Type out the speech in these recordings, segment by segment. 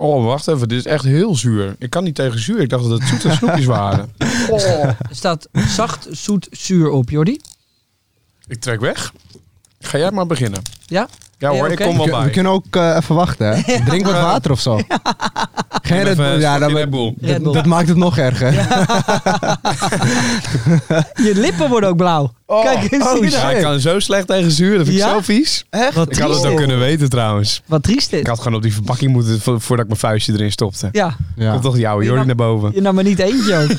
Oh, wacht even. Dit is echt heel zuur. Ik kan niet tegen zuur. Ik dacht dat het zoete snoepjes waren. Er staat zacht, zoet, zuur op, Jordi. Ik trek weg. Ga jij maar beginnen. Ja? Ja hoor, ik kom wel We, bij. kunnen ook eh, even wachten, hè? Drink wat water of zo. Geen Red Bull. Ja, dat, Red Bull. Red Bull. dat, dat maakt het nog erger. Je lippen worden ook blauw. Kijk eens oh, hier. Ja, ik kan zo slecht tegen zuur. Dat vind ik Ja? zo vies. Echt? Wat Ik had het ook dit. kunnen weten trouwens. Wat triest Ik dit. had gewoon op die verpakking moeten vo- voordat ik mijn vuistje erin stopte. Ja, Ja. Komt toch Je Jordi naar boven. je nam er niet eentje ook.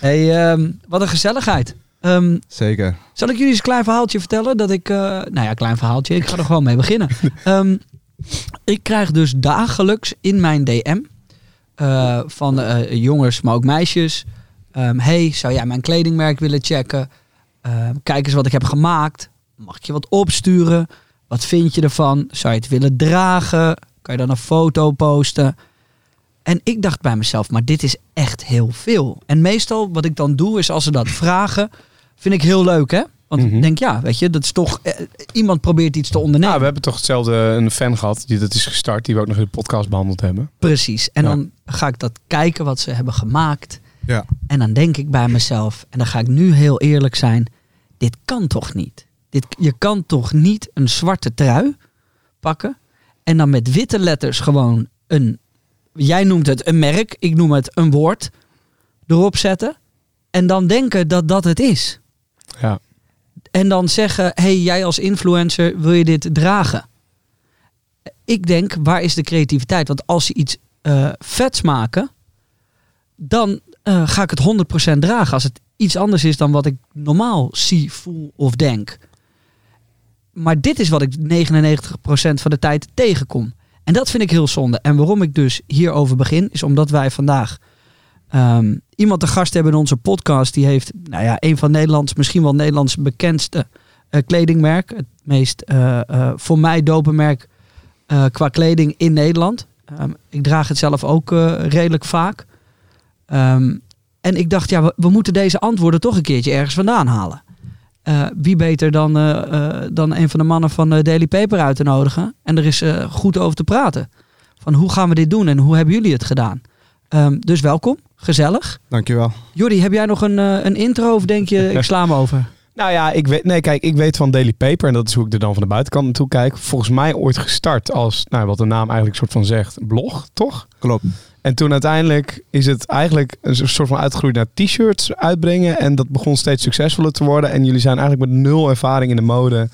hey, ehm, wat een gezelligheid. Ehm, Zeker. zal ik jullie eens een klein verhaaltje vertellen? Dat ik, eh, nou ja, klein verhaaltje. Ik ga er gewoon mee beginnen. Ehm, ik krijg dus dagelijks in mijn DM eh, van eh, jongens, maar ook meisjes. ehm, hey, zou jij mijn kledingmerk willen checken? Kijk eens wat ik heb gemaakt. Mag ik je wat opsturen? Wat vind je ervan? Zou je het willen dragen? Kan je dan een foto posten? En ik dacht bij mezelf, maar dit is echt heel veel. En meestal wat ik dan doe is als ze dat vragen, vind ik heel leuk hè. Want Mhm. ik denk, ja, weet je, dat is toch... eh, iemand probeert iets te ondernemen. Ja, we hebben toch hetzelfde een fan gehad die dat is gestart, die we ook nog in de podcast behandeld hebben. Precies. En Ja. dan ga ik dat kijken wat ze hebben gemaakt. Ja. En dan denk ik bij mezelf, en dan ga ik nu heel eerlijk zijn, dit kan toch niet? Dit, je kan toch niet een zwarte trui pakken en dan met witte letters gewoon een, jij noemt het een merk, ik noem het een woord, erop zetten en dan denken dat dat het is. Ja. En dan zeggen, hey, jij als influencer, wil je dit dragen? Ik denk, waar is de creativiteit? Want als ze iets eh, vets maken, dan eh, ga ik het 100% dragen. Als het iets anders is dan wat ik normaal zie, voel of denk. Maar dit is wat ik 99% van de tijd tegenkom. En dat vind ik heel zonde. En waarom ik dus hierover begin, is omdat wij vandaag ehm, iemand te gast hebben in onze podcast. Die heeft, nou ja, een van Nederlands, misschien wel Nederlands bekendste eh, kledingmerk. Het meest eh, eh, voor mij dope merk eh, qua kleding in Nederland. Ehm, ik draag het zelf ook redelijk vaak. Ehm, en ik dacht, ja, we, moeten deze antwoorden toch een keertje ergens vandaan halen. Wie beter dan, dan een van de mannen van Daily Paper uit te nodigen. En er is goed over te praten. Van hoe gaan we dit doen en hoe hebben jullie het gedaan? Dus welkom, gezellig. Dankjewel. Jordi, heb jij nog een, eh, een intro of denk je, ik sla me over? Nou ja, ik weet, nee, kijk, ik weet van Daily Paper, en dat is hoe ik er dan van de buitenkant naartoe kijk. Volgens mij ooit gestart als, nou, wat de naam eigenlijk soort van zegt, blog, toch? Klopt. En toen uiteindelijk is het eigenlijk een soort van uitgegroeid naar t-shirts uitbrengen. En dat begon steeds succesvoller te worden. En jullie zijn eigenlijk met nul ervaring in de mode.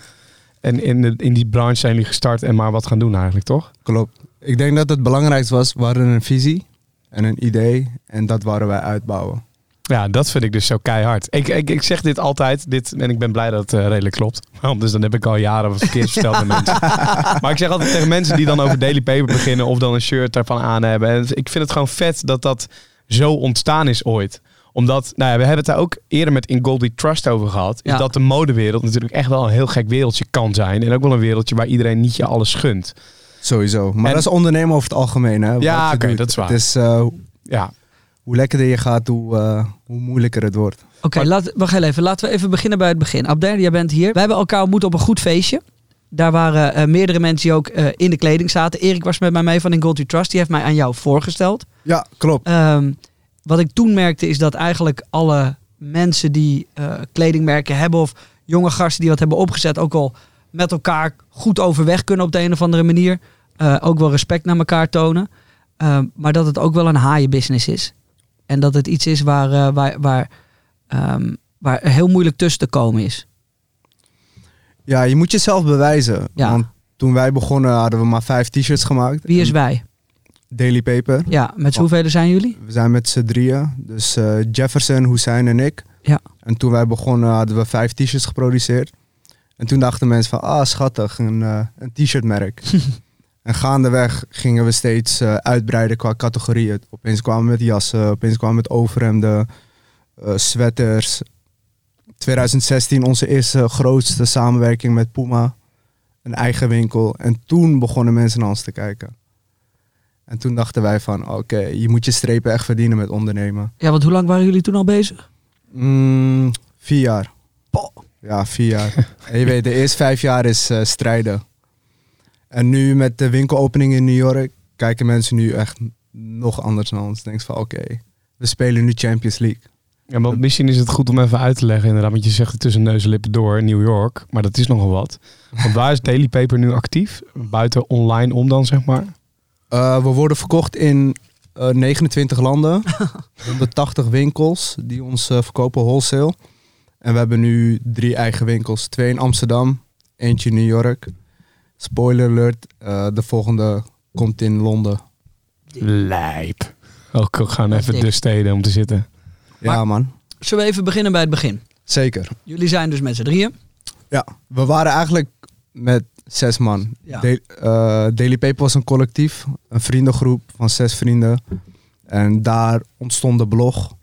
En in, de, in die branche zijn jullie gestart en maar wat gaan doen eigenlijk, toch? Klopt. Ik denk dat het belangrijkste was, we hadden een visie en een idee. En dat waren wij uitbouwen. Ja, dat vind ik dus zo keihard. Ik, ik, ik zeg dit altijd, dit, en ik ben blij dat het eh, redelijk klopt. Want dus dan heb ik al jaren wat verkeerd verteld aan mensen. Maar ik zeg altijd tegen mensen die dan over Daily Paper beginnen of dan een shirt daarvan aan hebben. En ik vind het gewoon vet dat dat zo ontstaan is ooit. Omdat, nou ja, we hebben het daar ook eerder met In Goldie Trust over gehad. Is Ja. dat de modewereld natuurlijk echt wel een heel gek wereldje kan zijn. En ook wel een wereldje waar iedereen niet je alles gunt. Sowieso. Maar En- dat is ondernemen over het algemeen. Hè, Ja, oké, dat is waar. Het is, eh, Ja, hoe lekkerder je gaat, hoe, eh, hoe moeilijker het wordt. Oké, laat wacht heel even. Laten we even beginnen bij het begin. Abder, jij bent hier. Wij hebben elkaar ontmoet op een goed feestje. Daar waren eh, meerdere mensen die ook eh, in de kleding zaten. Erik was met mij mee van In Gold You Trust. Die heeft mij aan jou voorgesteld. Ja, klopt. Ehm, wat ik toen merkte is dat eigenlijk alle mensen die eh, kledingmerken hebben... of jonge gasten die wat hebben opgezet... ook al met elkaar goed overweg kunnen op de een of andere manier. Eh, ook wel respect naar elkaar tonen. Ehm, maar dat het ook wel een haaienbusiness is. En dat het iets is waar, eh, waar, waar, ehm, waar heel moeilijk tussen te komen is. Ja, je moet jezelf bewijzen. Ja. Want toen wij begonnen hadden we maar vijf t-shirts gemaakt. Wie is wij? Daily Paper. Ja, met hoeveel zijn jullie? We zijn met z'n drieën. Dus eh, Jefferson, Hussein en ik. Ja. En toen wij begonnen hadden we vijf t-shirts geproduceerd. En toen dachten mensen van, ah schattig, een, eh, een t-shirtmerk. En gaandeweg gingen we steeds eh, uitbreiden qua categorieën. Opeens kwamen we met jassen, opeens kwamen we met overhemden, eh, sweaters. 2016 onze eerste grootste samenwerking met Puma. Een eigen winkel. En toen begonnen mensen naar ons te kijken. En toen dachten wij van, oké, je moet je strepen echt verdienen met ondernemen. Ja, want hoe lang waren jullie toen al bezig? Mm, vier jaar. Poh. Ja, vier jaar. en je weet, de eerste vijf jaar is eh, strijden. En nu met de winkelopening in New York kijken mensen nu echt nog anders naar ons. Denk van, oké, we spelen nu Champions League. Ja, maar misschien is het goed om even uit te leggen inderdaad. Want je zegt het tussen neus en lippen door in New York. Maar dat is nogal wat. Want waar is Daily Paper nu actief? Buiten online om dan, zeg maar? Eh, we worden verkocht in eh, 29 landen. 180 winkels die ons verkopen wholesale. En we hebben nu drie eigen winkels. Twee in Amsterdam, eentje in New York. Spoiler alert, eh, de volgende komt in Londen. Lijp. Ook gaan even de steden om te zitten. Ja Maar- man, Zullen we even beginnen bij het begin? zeker. Jullie zijn dus met z'n drieën. Ja, we waren eigenlijk met zes man. Ja. Da- eh, Daily Paper was een collectief, een vriendengroep van zes vrienden. En daar ontstond de blog.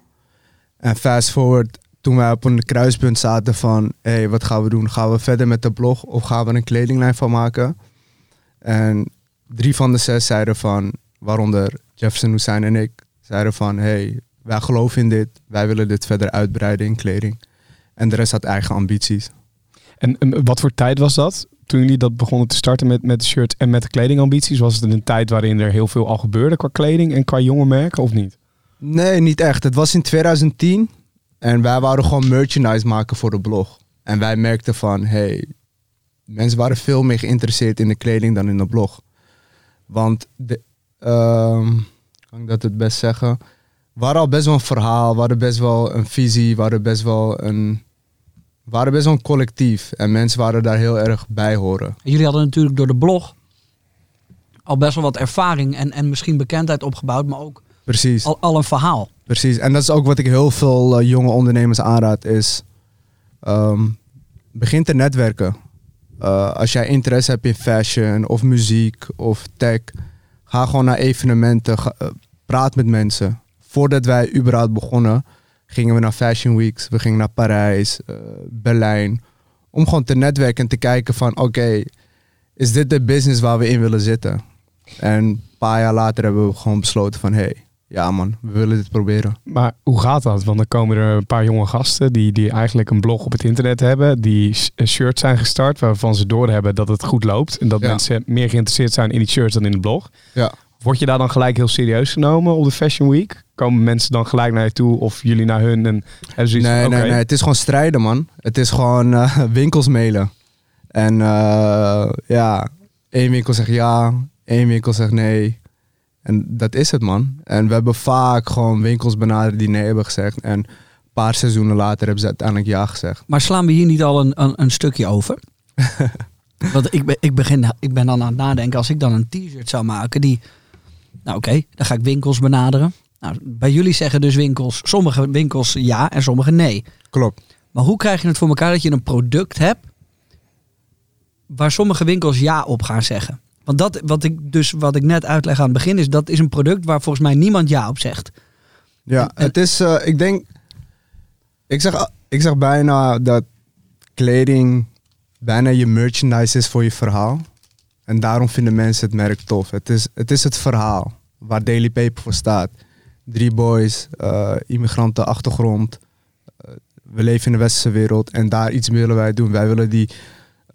En fast forward, toen wij op een kruispunt zaten van... hé, hey, wat gaan we doen? Gaan we verder met de blog of gaan we een kledinglijn van maken? En drie van de zes zeiden van, waaronder Jefferson Hussein en ik... zeiden van, hé, hey, wij geloven in dit. Wij willen dit verder uitbreiden in kleding. En de rest had eigen ambities. En, en wat voor tijd was dat? Toen jullie dat begonnen te starten met, met de shirt en met de kledingambities? Was het een tijd waarin er heel veel al gebeurde qua kleding en qua jonge merken of niet? Nee, niet echt. Het was in 2010 en wij wouden gewoon merchandise maken voor de blog. En wij merkten van, hey, mensen waren veel meer geïnteresseerd in de kleding dan in de blog. Want, de, ehm, kan ik dat het best zeggen? We hadden al best wel een verhaal, we hadden best wel een visie, we hadden best wel een, we waren best wel een collectief. En mensen waren daar heel erg bij horen. En jullie hadden natuurlijk door de blog al best wel wat ervaring en, en misschien bekendheid opgebouwd, maar ook Precies. al, al een verhaal. Precies, en dat is ook wat ik heel veel eh, jonge ondernemers aanraad, is ehm, begin te netwerken. Eh, als jij interesse hebt in fashion of muziek of tech, ga gewoon naar evenementen, eh, praat met mensen. Voordat wij überhaupt begonnen, gingen we naar Fashion Weeks, we gingen naar Parijs, Berlijn, om gewoon te netwerken en te kijken van oké, is dit de business waar we in willen zitten? En een paar jaar later hebben we gewoon besloten van hey, ja man, we willen dit proberen. Maar hoe gaat dat? Want dan komen er een paar jonge gasten die, die eigenlijk een blog op het internet hebben. Die sh- een shirt zijn gestart waarvan ze doorhebben dat het goed loopt. En dat Ja. mensen meer geïnteresseerd zijn in die shirts dan in de blog. Ja. Word je daar dan gelijk heel serieus genomen op de Fashion Week? Komen mensen dan gelijk naar je toe of jullie naar hun? En zoiets Nee, van, nee, nee. Het is gewoon strijden, man. Het is gewoon eh, winkels mailen. En eh, ja, één winkel zegt ja, één winkel zegt nee. En dat is het, man. En we hebben vaak gewoon winkels benaderd die nee hebben gezegd. En een paar seizoenen later hebben ze uiteindelijk ja gezegd. Maar slaan we hier niet al een, een, een stukje over? Want ik ben, ik, begin, ik ben dan aan het nadenken, als ik dan een t-shirt zou maken die... Nou oké, dan ga ik winkels benaderen. Nou, bij jullie zeggen dus winkels, sommige winkels ja en sommige nee. Klopt. Maar hoe krijg je het voor elkaar dat je een product hebt waar sommige winkels ja op gaan zeggen? Want dat wat ik dus wat ik net uitleg aan het begin is dat is een product waar volgens mij niemand ja op zegt. Ja, En- het is, eh, ik denk, ik zeg, ik zeg bijna dat kleding bijna je merchandise is voor je verhaal. En daarom vinden mensen het merk tof. Het is het, is het verhaal waar Daily Paper voor staat. Drie boys, immigrantenachtergrond. Eh, we leven in de westerse wereld en daar iets willen wij doen. Wij willen die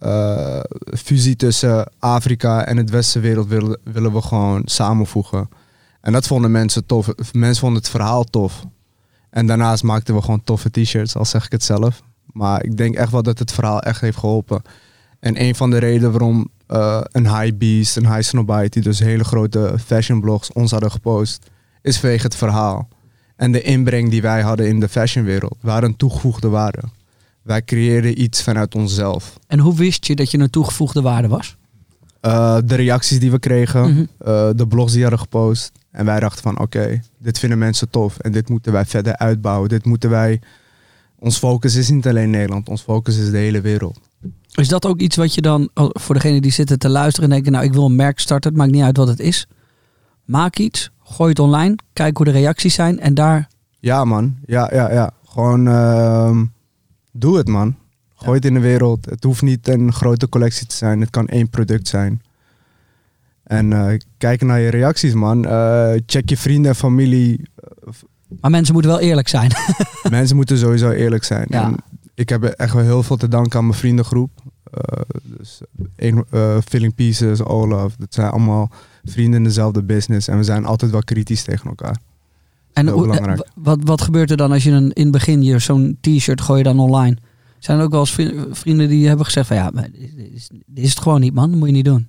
eh, fusie tussen Afrika en het westerse wereld willen, willen we gewoon samenvoegen. En dat vonden mensen tof. Mensen vonden het verhaal tof. En daarnaast maakten we gewoon toffe t-shirts, al zeg ik het zelf. Maar ik denk echt wel dat het verhaal echt heeft geholpen. En een van de redenen waarom eh, een High Beast, een High Snobite, dus hele grote fashion blogs ons hadden gepost, is vanwege het verhaal. En de inbreng die wij hadden in de fashionwereld. Een toegevoegde waarde. Wij creëerden iets vanuit onszelf. En hoe wist je dat je een toegevoegde waarde was? Eh, de reacties die we kregen, Mhm. eh, de blogs die hadden gepost. En wij dachten van oké, dit vinden mensen tof en dit moeten wij verder uitbouwen. Dit moeten wij ons focus is niet alleen Nederland, ons focus is de hele wereld. Is dat ook iets wat je dan, oh, voor degene die zitten te luisteren en denken, nou ik wil een merk starten, het maakt niet uit wat het is. Maak iets, gooi het online, kijk hoe de reacties zijn en daar, Ja, man. Ja, ja, ja. Gewoon ehm, doe het, man. Gooi het in de wereld. Het hoeft niet een grote collectie te zijn. Het kan één product zijn. En eh, kijk naar je reacties, man. Eh, check je vrienden en familie. maar mensen moeten wel eerlijk zijn. Mensen moeten sowieso eerlijk zijn. Ja. En ik heb echt wel heel veel te danken aan mijn vriendengroep. Eh, dus Filling Pieces, Olaf. Dat zijn allemaal vrienden in dezelfde business. En we zijn altijd wel kritisch tegen elkaar. En hoe- eh, wat, wat gebeurt er dan als je een, in het begin je zo'n t-shirt gooi je dan online? Zijn er ook wel eens vri- vrienden die hebben gezegd van ja, maar dit is, dit is het gewoon niet man, dat moet je niet doen.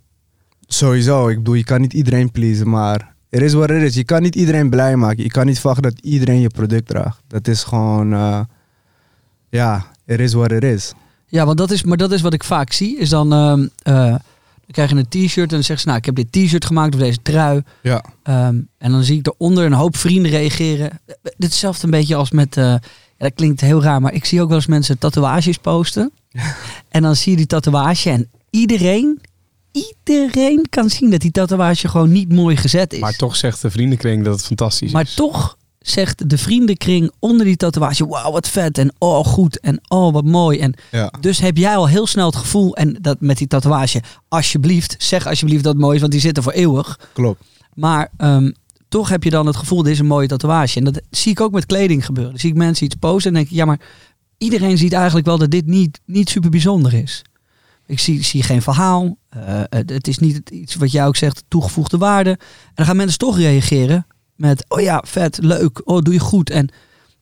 Sowieso, ik bedoel, je kan niet iedereen pleasen, maar er is wat er is. Je kan niet iedereen blij maken. Je kan niet verwachten dat iedereen je product draagt. Dat is gewoon, eh, ja, er is wat er is. Ja, want dat is, maar dat is wat ik vaak zie, is dan, ehm, eh, dan krijg je een t-shirt en dan zeggen ze nou ik heb dit t-shirt gemaakt of deze trui. Ja. Ehm, en dan zie ik eronder een hoop vrienden reageren. Eh, Dit is hetzelfde een beetje als met, eh, ja, dat klinkt heel raar, maar ik zie ook wel eens mensen tatoeages posten. en dan zie je die tatoeage en iedereen, iedereen kan zien dat die tatoeage gewoon niet mooi gezet is. Maar toch zegt de vriendenkring dat het fantastisch Maar is. toch zegt de vriendenkring onder die tatoeage, wauw wat vet en oh goed en oh wat mooi. En Ja. dus heb jij al heel snel het gevoel en dat met die tatoeage, alsjeblieft, zeg alsjeblieft dat het mooi is, want die zitten voor eeuwig. Klopt. Maar ehm, toch heb je dan het gevoel, dit is een mooie tatoeage. En dat zie ik ook met kleding gebeuren. Dan zie ik mensen iets posten en denk ik, ja maar iedereen ziet eigenlijk wel dat dit niet, niet super bijzonder is. Ik zie, zie geen verhaal. eh, het, het is niet iets wat jij ook zegt, toegevoegde waarde. En dan gaan mensen toch reageren met, oh ja, vet, leuk, oh doe je goed. En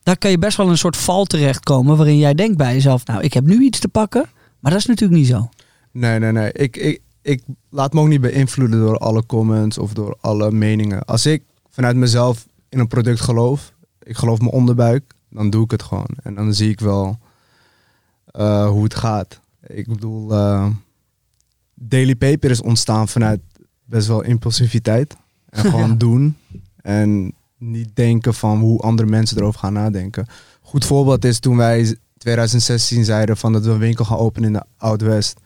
daar kan je best wel een soort val terechtkomen waarin jij denkt bij jezelf, nou ik heb nu iets te pakken. Maar dat is natuurlijk niet zo. Nee, nee, nee. Ik, ik, ik laat me ook niet beïnvloeden door alle comments of door alle meningen. Als ik vanuit mezelf in een product geloof, ik geloof mijn onderbuik, dan doe ik het gewoon. En dan zie ik wel eh, hoe het gaat. Ik bedoel, eh, Daily Paper is ontstaan vanuit best wel impulsiviteit. En gewoon Ja. doen. En niet denken van hoe andere mensen erover gaan nadenken. Goed voorbeeld is toen wij 2016 zeiden van dat we een winkel gaan openen in de Oud-West.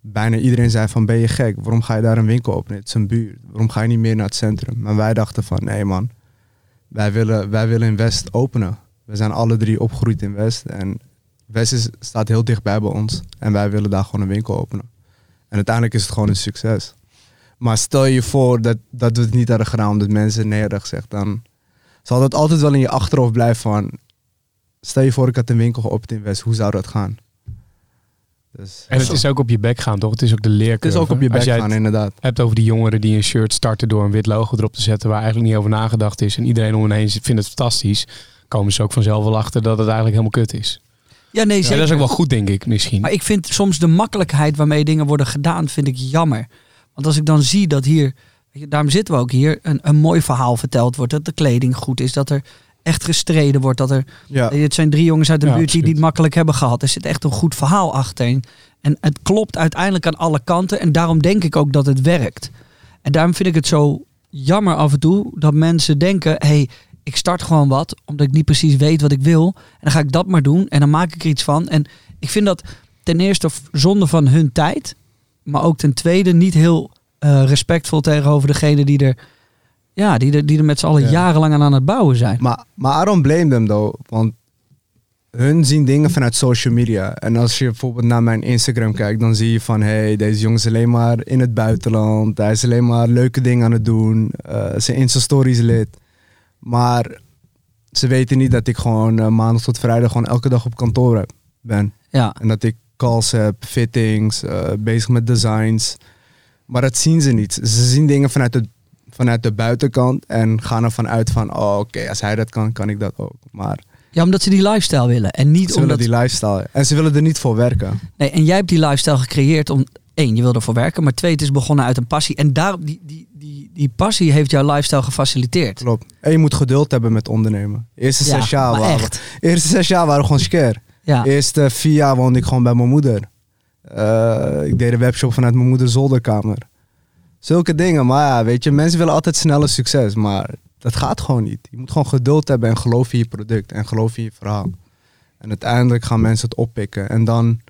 Bijna iedereen zei van ben je gek? Waarom ga je daar een winkel openen? Het is een buurt. Waarom ga je niet meer naar het centrum? Maar wij dachten van nee man, wij willen, wij willen in West openen. We zijn alle drie opgegroeid in West. En West is, staat heel dichtbij bij ons. En wij willen daar gewoon een winkel openen. En uiteindelijk is het gewoon een succes. Maar stel je voor dat, dat we het niet hadden gedaan omdat mensen nee hadden gezegd. Dan zal dat altijd wel in je achterhoofd blijven van... Stel je voor ik had een winkel geopend in West. Hoe zou dat gaan? Dus, En het is ook op je bek gaan, toch? Het is ook de leercurve. het is ook op je Als bek gaan, het inderdaad. hebt over die jongeren die een shirt starten door een wit logo erop te zetten waar eigenlijk niet over nagedacht is en iedereen om hen heen vindt het fantastisch, komen ze ook vanzelf wel achter dat het eigenlijk helemaal kut is. Ja, nee, Ja, zeker. dat is ook wel goed, denk ik, misschien. Maar ik vind soms de makkelijkheid waarmee dingen worden gedaan, vind ik jammer. Want als ik dan zie dat hier, daarom zitten we ook hier, een, een mooi verhaal verteld wordt. Dat de kleding goed is, dat er echt gestreden wordt. Dat er, Ja. het zijn drie jongens uit de Ja, buurt die het makkelijk hebben gehad. Er zit echt een goed verhaal achter. En het klopt uiteindelijk aan alle kanten. En daarom denk ik ook dat het werkt. En daarom vind ik het zo jammer af en toe dat mensen denken... hey, ik start gewoon wat, omdat ik niet precies weet wat ik wil. En dan ga ik dat maar doen en dan maak ik er iets van. En ik vind dat ten eerste zonde van hun tijd. Maar ook ten tweede niet heel eh, respectvol tegenover degene die er... Ja, die er, die er met z'n allen Ja. jarenlang aan aan het bouwen zijn. Maar, maar I don't blame them though. Want hun zien dingen vanuit social media. En als je bijvoorbeeld naar mijn Instagram kijkt, dan zie je van... hey, deze jongen is alleen maar in het buitenland. Hij is alleen maar leuke dingen aan het doen. eh, zijn Insta-stories lid. Maar ze weten niet dat ik gewoon eh, maandag tot vrijdag... gewoon elke dag op kantoor ben. Ja, En dat ik calls heb, fittings, eh, bezig met designs. Maar dat zien ze niet. Ze zien dingen vanuit de, vanuit de buitenkant en gaan ervan uit van, oh oké, als hij dat kan, kan ik dat ook. Maar ja omdat ze die lifestyle willen. En niet ze willen omdat... die lifestyle. En ze willen er niet voor werken. Nee, en jij hebt die lifestyle gecreëerd om... één, je wil ervoor werken. Maar twee, het is begonnen uit een passie. En daar, die, die, die, die passie heeft jouw lifestyle gefaciliteerd. Klopt. En je moet geduld hebben met ondernemen. Eerste Ja, zes jaar waren eerste zes jaar waren gewoon scare. Ja. Eerste vier jaar woonde ik gewoon bij mijn moeder. Eh, ik deed een webshop vanuit mijn moeders zolderkamer. Zulke dingen. Maar ja, weet je, mensen willen altijd snelle succes. Maar dat gaat gewoon niet. Je moet gewoon geduld hebben en geloof in je product en geloof in je verhaal. En uiteindelijk gaan mensen het oppikken. En dan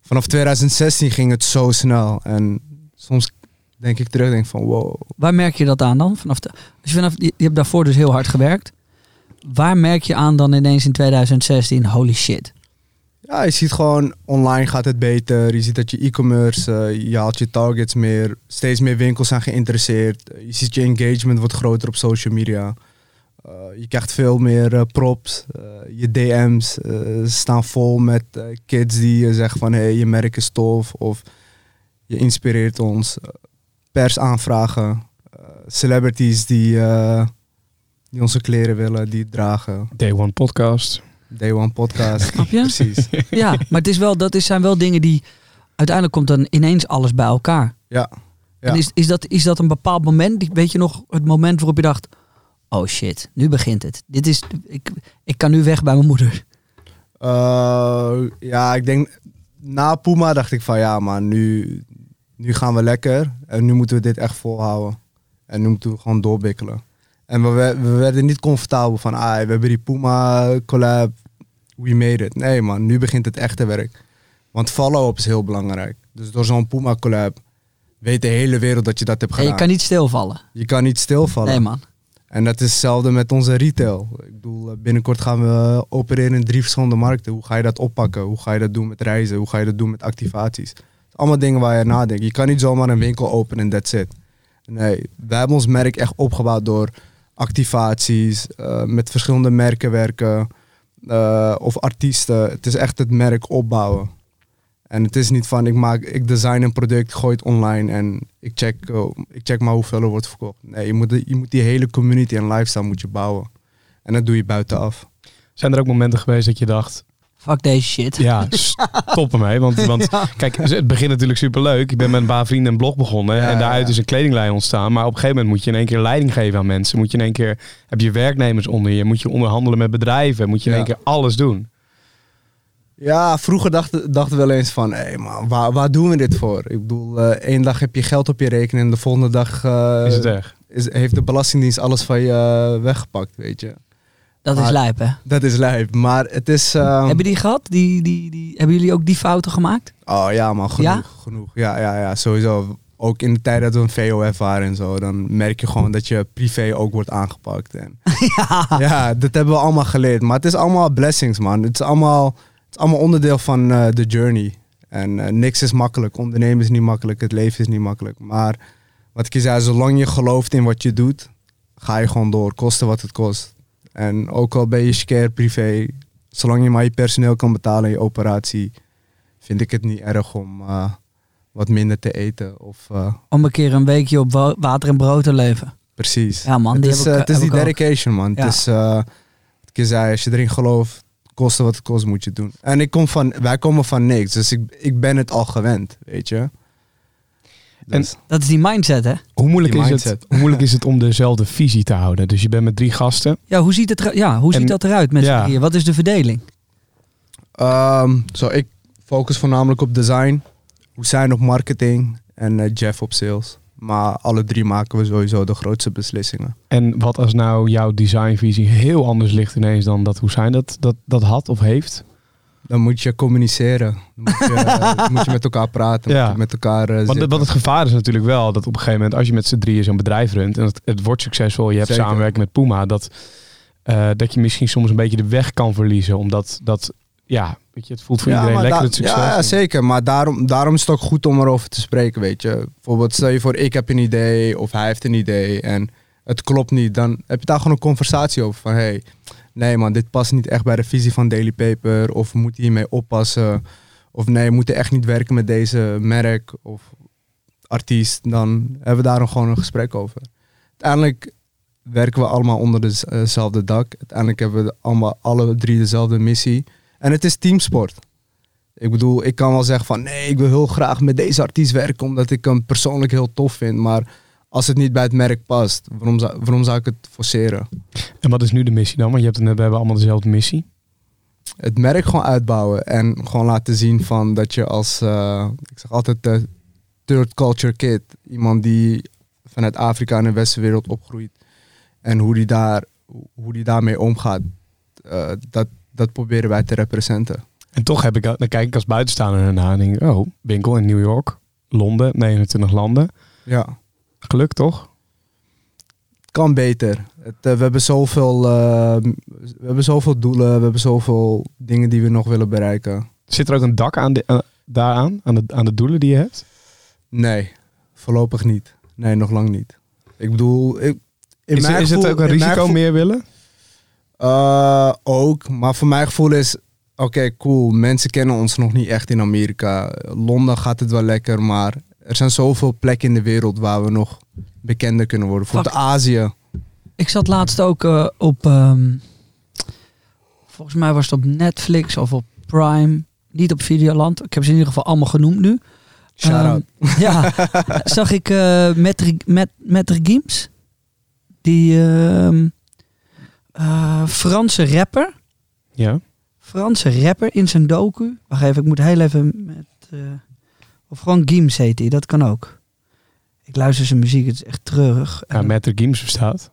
vanaf 2016 ging het zo snel. En soms denk ik terug, denk van wow. Waar merk je dat aan dan? Vanaf de, als je, vanaf, je je hebt daarvoor dus heel hard gewerkt. Waar merk je aan dan ineens in 2016, holy shit. Ja, je ziet gewoon online gaat het beter. Je ziet dat je e-commerce, eh, je haalt je targets meer. Steeds meer winkels zijn geïnteresseerd. Je ziet je engagement wordt groter op social media. Eh, je krijgt veel meer eh, props. Je DM's staan vol met kids die zeggen van hey, je merk is tof of je inspireert ons. Persaanvragen, celebrities die, die onze kleren willen, die het dragen. Day One Podcast. Day One Podcast. Snap je? Precies. Ja, maar het is wel, dat is, zijn wel dingen die... Uiteindelijk komt dan ineens alles bij elkaar. Ja. Ja. En is, is, dat, is dat een bepaald moment? Die- Weet je nog het moment waarop je dacht... Oh shit, nu begint het. Dit is, ik, ik kan nu weg bij mijn moeder. Eh, ja, ik denk na Puma dacht ik van ja, maar nu, nu gaan we lekker. En nu moeten we dit echt volhouden. En nu moeten we gewoon doorbikkelen. En we, we we werden niet comfortabel van ah, we hebben die Puma collab, we made it. Nee man, nu begint het echte werk. Want follow-up is heel belangrijk. Dus door zo'n Puma collab weet de hele wereld dat je dat hebt En gedaan. je kan niet stilvallen. je kan niet stilvallen. Nee man. En dat is hetzelfde met onze retail. Ik bedoel, eh, binnenkort gaan we opereren in drie verschillende markten. Hoe ga je dat oppakken? Hoe ga je dat doen met reizen? Hoe ga je dat doen met activaties? Allemaal dingen waar je nadenkt. Je kan niet zomaar een winkel openen en that's it. Nee, wij hebben ons merk echt opgebouwd door activaties, eh, met verschillende merken werken eh, of artiesten. Het is echt het merk opbouwen. En het is niet van ik maak, ik design een product, gooi het online en ik check, oh, ik check maar hoeveel er wordt verkocht. Nee, je moet, je moet die hele community en lifestyle moet je bouwen. En dat doe je buitenaf. Zijn er ook momenten geweest dat je dacht, Fuck deze shit. ja, stop ermee. Want, want kijk, het begint natuurlijk superleuk. Ik ben met een paar vrienden een blog begonnen. Ja, en daaruit ja. is een kledinglijn ontstaan. Maar op een gegeven moment moet je in één keer leiding geven aan mensen. Moet je in één keer, heb je werknemers onder je. Moet je onderhandelen met bedrijven. Moet je in Ja. één keer alles doen. Ja, vroeger dachten dachten we wel eens van, hé man, waar, waar doen we dit voor? Ik bedoel, eh, één dag heb je geld op je rekening en de volgende dag eh, Is het echt? is- heeft de Belastingdienst alles van je eh, weggepakt, weet je. Dat is lijp hè. Dat is lijp, maar het is... eh, Hebben die gehad? Die, die, die, hebben jullie ook die fouten gemaakt? Oh ja man, genoeg, Ja? genoeg. Ja, ja, ja, sowieso. Ook in de tijd dat we een VOF waren en zo, dan merk je gewoon dat je privé ook wordt aangepakt. En ja. ja, dat hebben we allemaal geleerd. Maar het is allemaal blessings, man. Het is allemaal, het is allemaal onderdeel van eh, de journey. En eh, niks is makkelijk. Ondernemen is niet makkelijk. Het leven is niet makkelijk. Maar wat ik je zei, zolang je gelooft in wat je doet, ga je gewoon door. Koste wat het kost. En ook al ben je scare privé, zolang je maar je personeel kan betalen in je operatie, vind ik het niet erg om eh, wat minder te eten. Of eh, Om een keer een weekje op wa- water en brood te leven. precies. Ja man, het die is, heb eh, ik, het is die ook. dedication, man. Ja. Het is, wat ik je zei, als je erin gelooft, kosten wat het kost, moet je het doen. En ik kom van, wij komen van niks, dus ik, ik ben het al gewend, weet je. Dus, Dat is die mindset hè. Hoe moeilijk, Die is het, hoe moeilijk is het om dezelfde visie te houden? Dus je bent met drie gasten. Ja, hoe ziet, het ja, hoe En- ziet dat eruit met ja. z'n drieën? Wat is de verdeling? ehm, zo, ik focus voornamelijk op design, Hussein op marketing en eh, Jeff op sales. Maar alle drie maken we sowieso de grootste beslissingen. En wat als nou jouw designvisie heel anders ligt ineens dan dat Hoesijn dat, dat, dat had of heeft? Dan moet je communiceren. Dan moet je, dan moet je met elkaar praten, Ja. moet je met elkaar eh, Want, het gevaar is natuurlijk wel dat op een gegeven moment, als je met z'n drieën zo'n bedrijf runt en het, het wordt succesvol, je hebt Zeker. samenwerking met Puma, dat, eh, dat je misschien soms een beetje de weg kan verliezen. Omdat dat, ja, weet je, het voelt voor iedereen lekker het succes. Ja, ja, zeker. Maar daarom, daarom is het ook goed om erover te spreken, weet je. Bijvoorbeeld, stel je voor, ik heb een idee of hij heeft een idee en het klopt niet. Dan heb je daar gewoon een conversatie over van, hey, nee man, dit past niet echt bij de visie van Daily Paper. Of we moeten hiermee oppassen. Of nee, we moeten echt niet werken met deze merk of artiest. Dan hebben we daar gewoon een gesprek over. Uiteindelijk werken we allemaal onder dez- eh, dezelfde dak. Uiteindelijk hebben we allemaal alle drie dezelfde missie. En het is teamsport. Ik bedoel, ik kan wel zeggen van nee, ik wil heel graag met deze artiest werken omdat ik hem persoonlijk heel tof vind. Maar als het niet bij het merk past, waarom zou, waarom zou ik het forceren? En wat is nu de missie dan? Want je hebt een, we hebben allemaal dezelfde missie. Het merk gewoon uitbouwen en gewoon laten zien van dat je als, eh, ik zeg altijd, de third culture kid, iemand die vanuit Afrika en de westenwereld opgroeit en hoe die, daar, hoe die daarmee omgaat, eh, dat, dat proberen wij te representen. En toch heb ik, dan kijk ik als buitenstaander ernaar en denk oh, winkel in New York, Londen, 29 landen. Ja, Geluk toch? kan beter. Het, eh, we, hebben zoveel, eh, we hebben zoveel doelen, we hebben zoveel dingen die we nog willen bereiken. Zit er ook een dak aan de, aan- daaraan, aan de, aan de doelen die je hebt? Nee, voorlopig niet. Nee, nog lang niet. Ik bedoel, ik, in Is, mijn is het ook een risico gevoel- meer willen? Eh, ook, maar voor mijn gevoel is, oké, cool. Mensen kennen ons nog niet echt in Amerika. Londen gaat het wel lekker, maar er zijn zoveel plekken in de wereld waar we nog bekender kunnen worden. Bijvoorbeeld Azië. Ik zat laatst ook eh, op, ehm, volgens mij was het op Netflix of op Prime, niet op Videoland. Ik heb ze in ieder geval allemaal genoemd nu. Shout-out. Ehm, ja, zag ik eh Metre, Met, Metre Gims, die ehm, eh, Franse rapper, Ja. Franse rapper in zijn docu. Wacht even, ik moet heel even met, eh, of gewoon Gims heet hij, dat kan ook. Ik luister zijn muziek, het is echt treurig. ja met de games bestaat.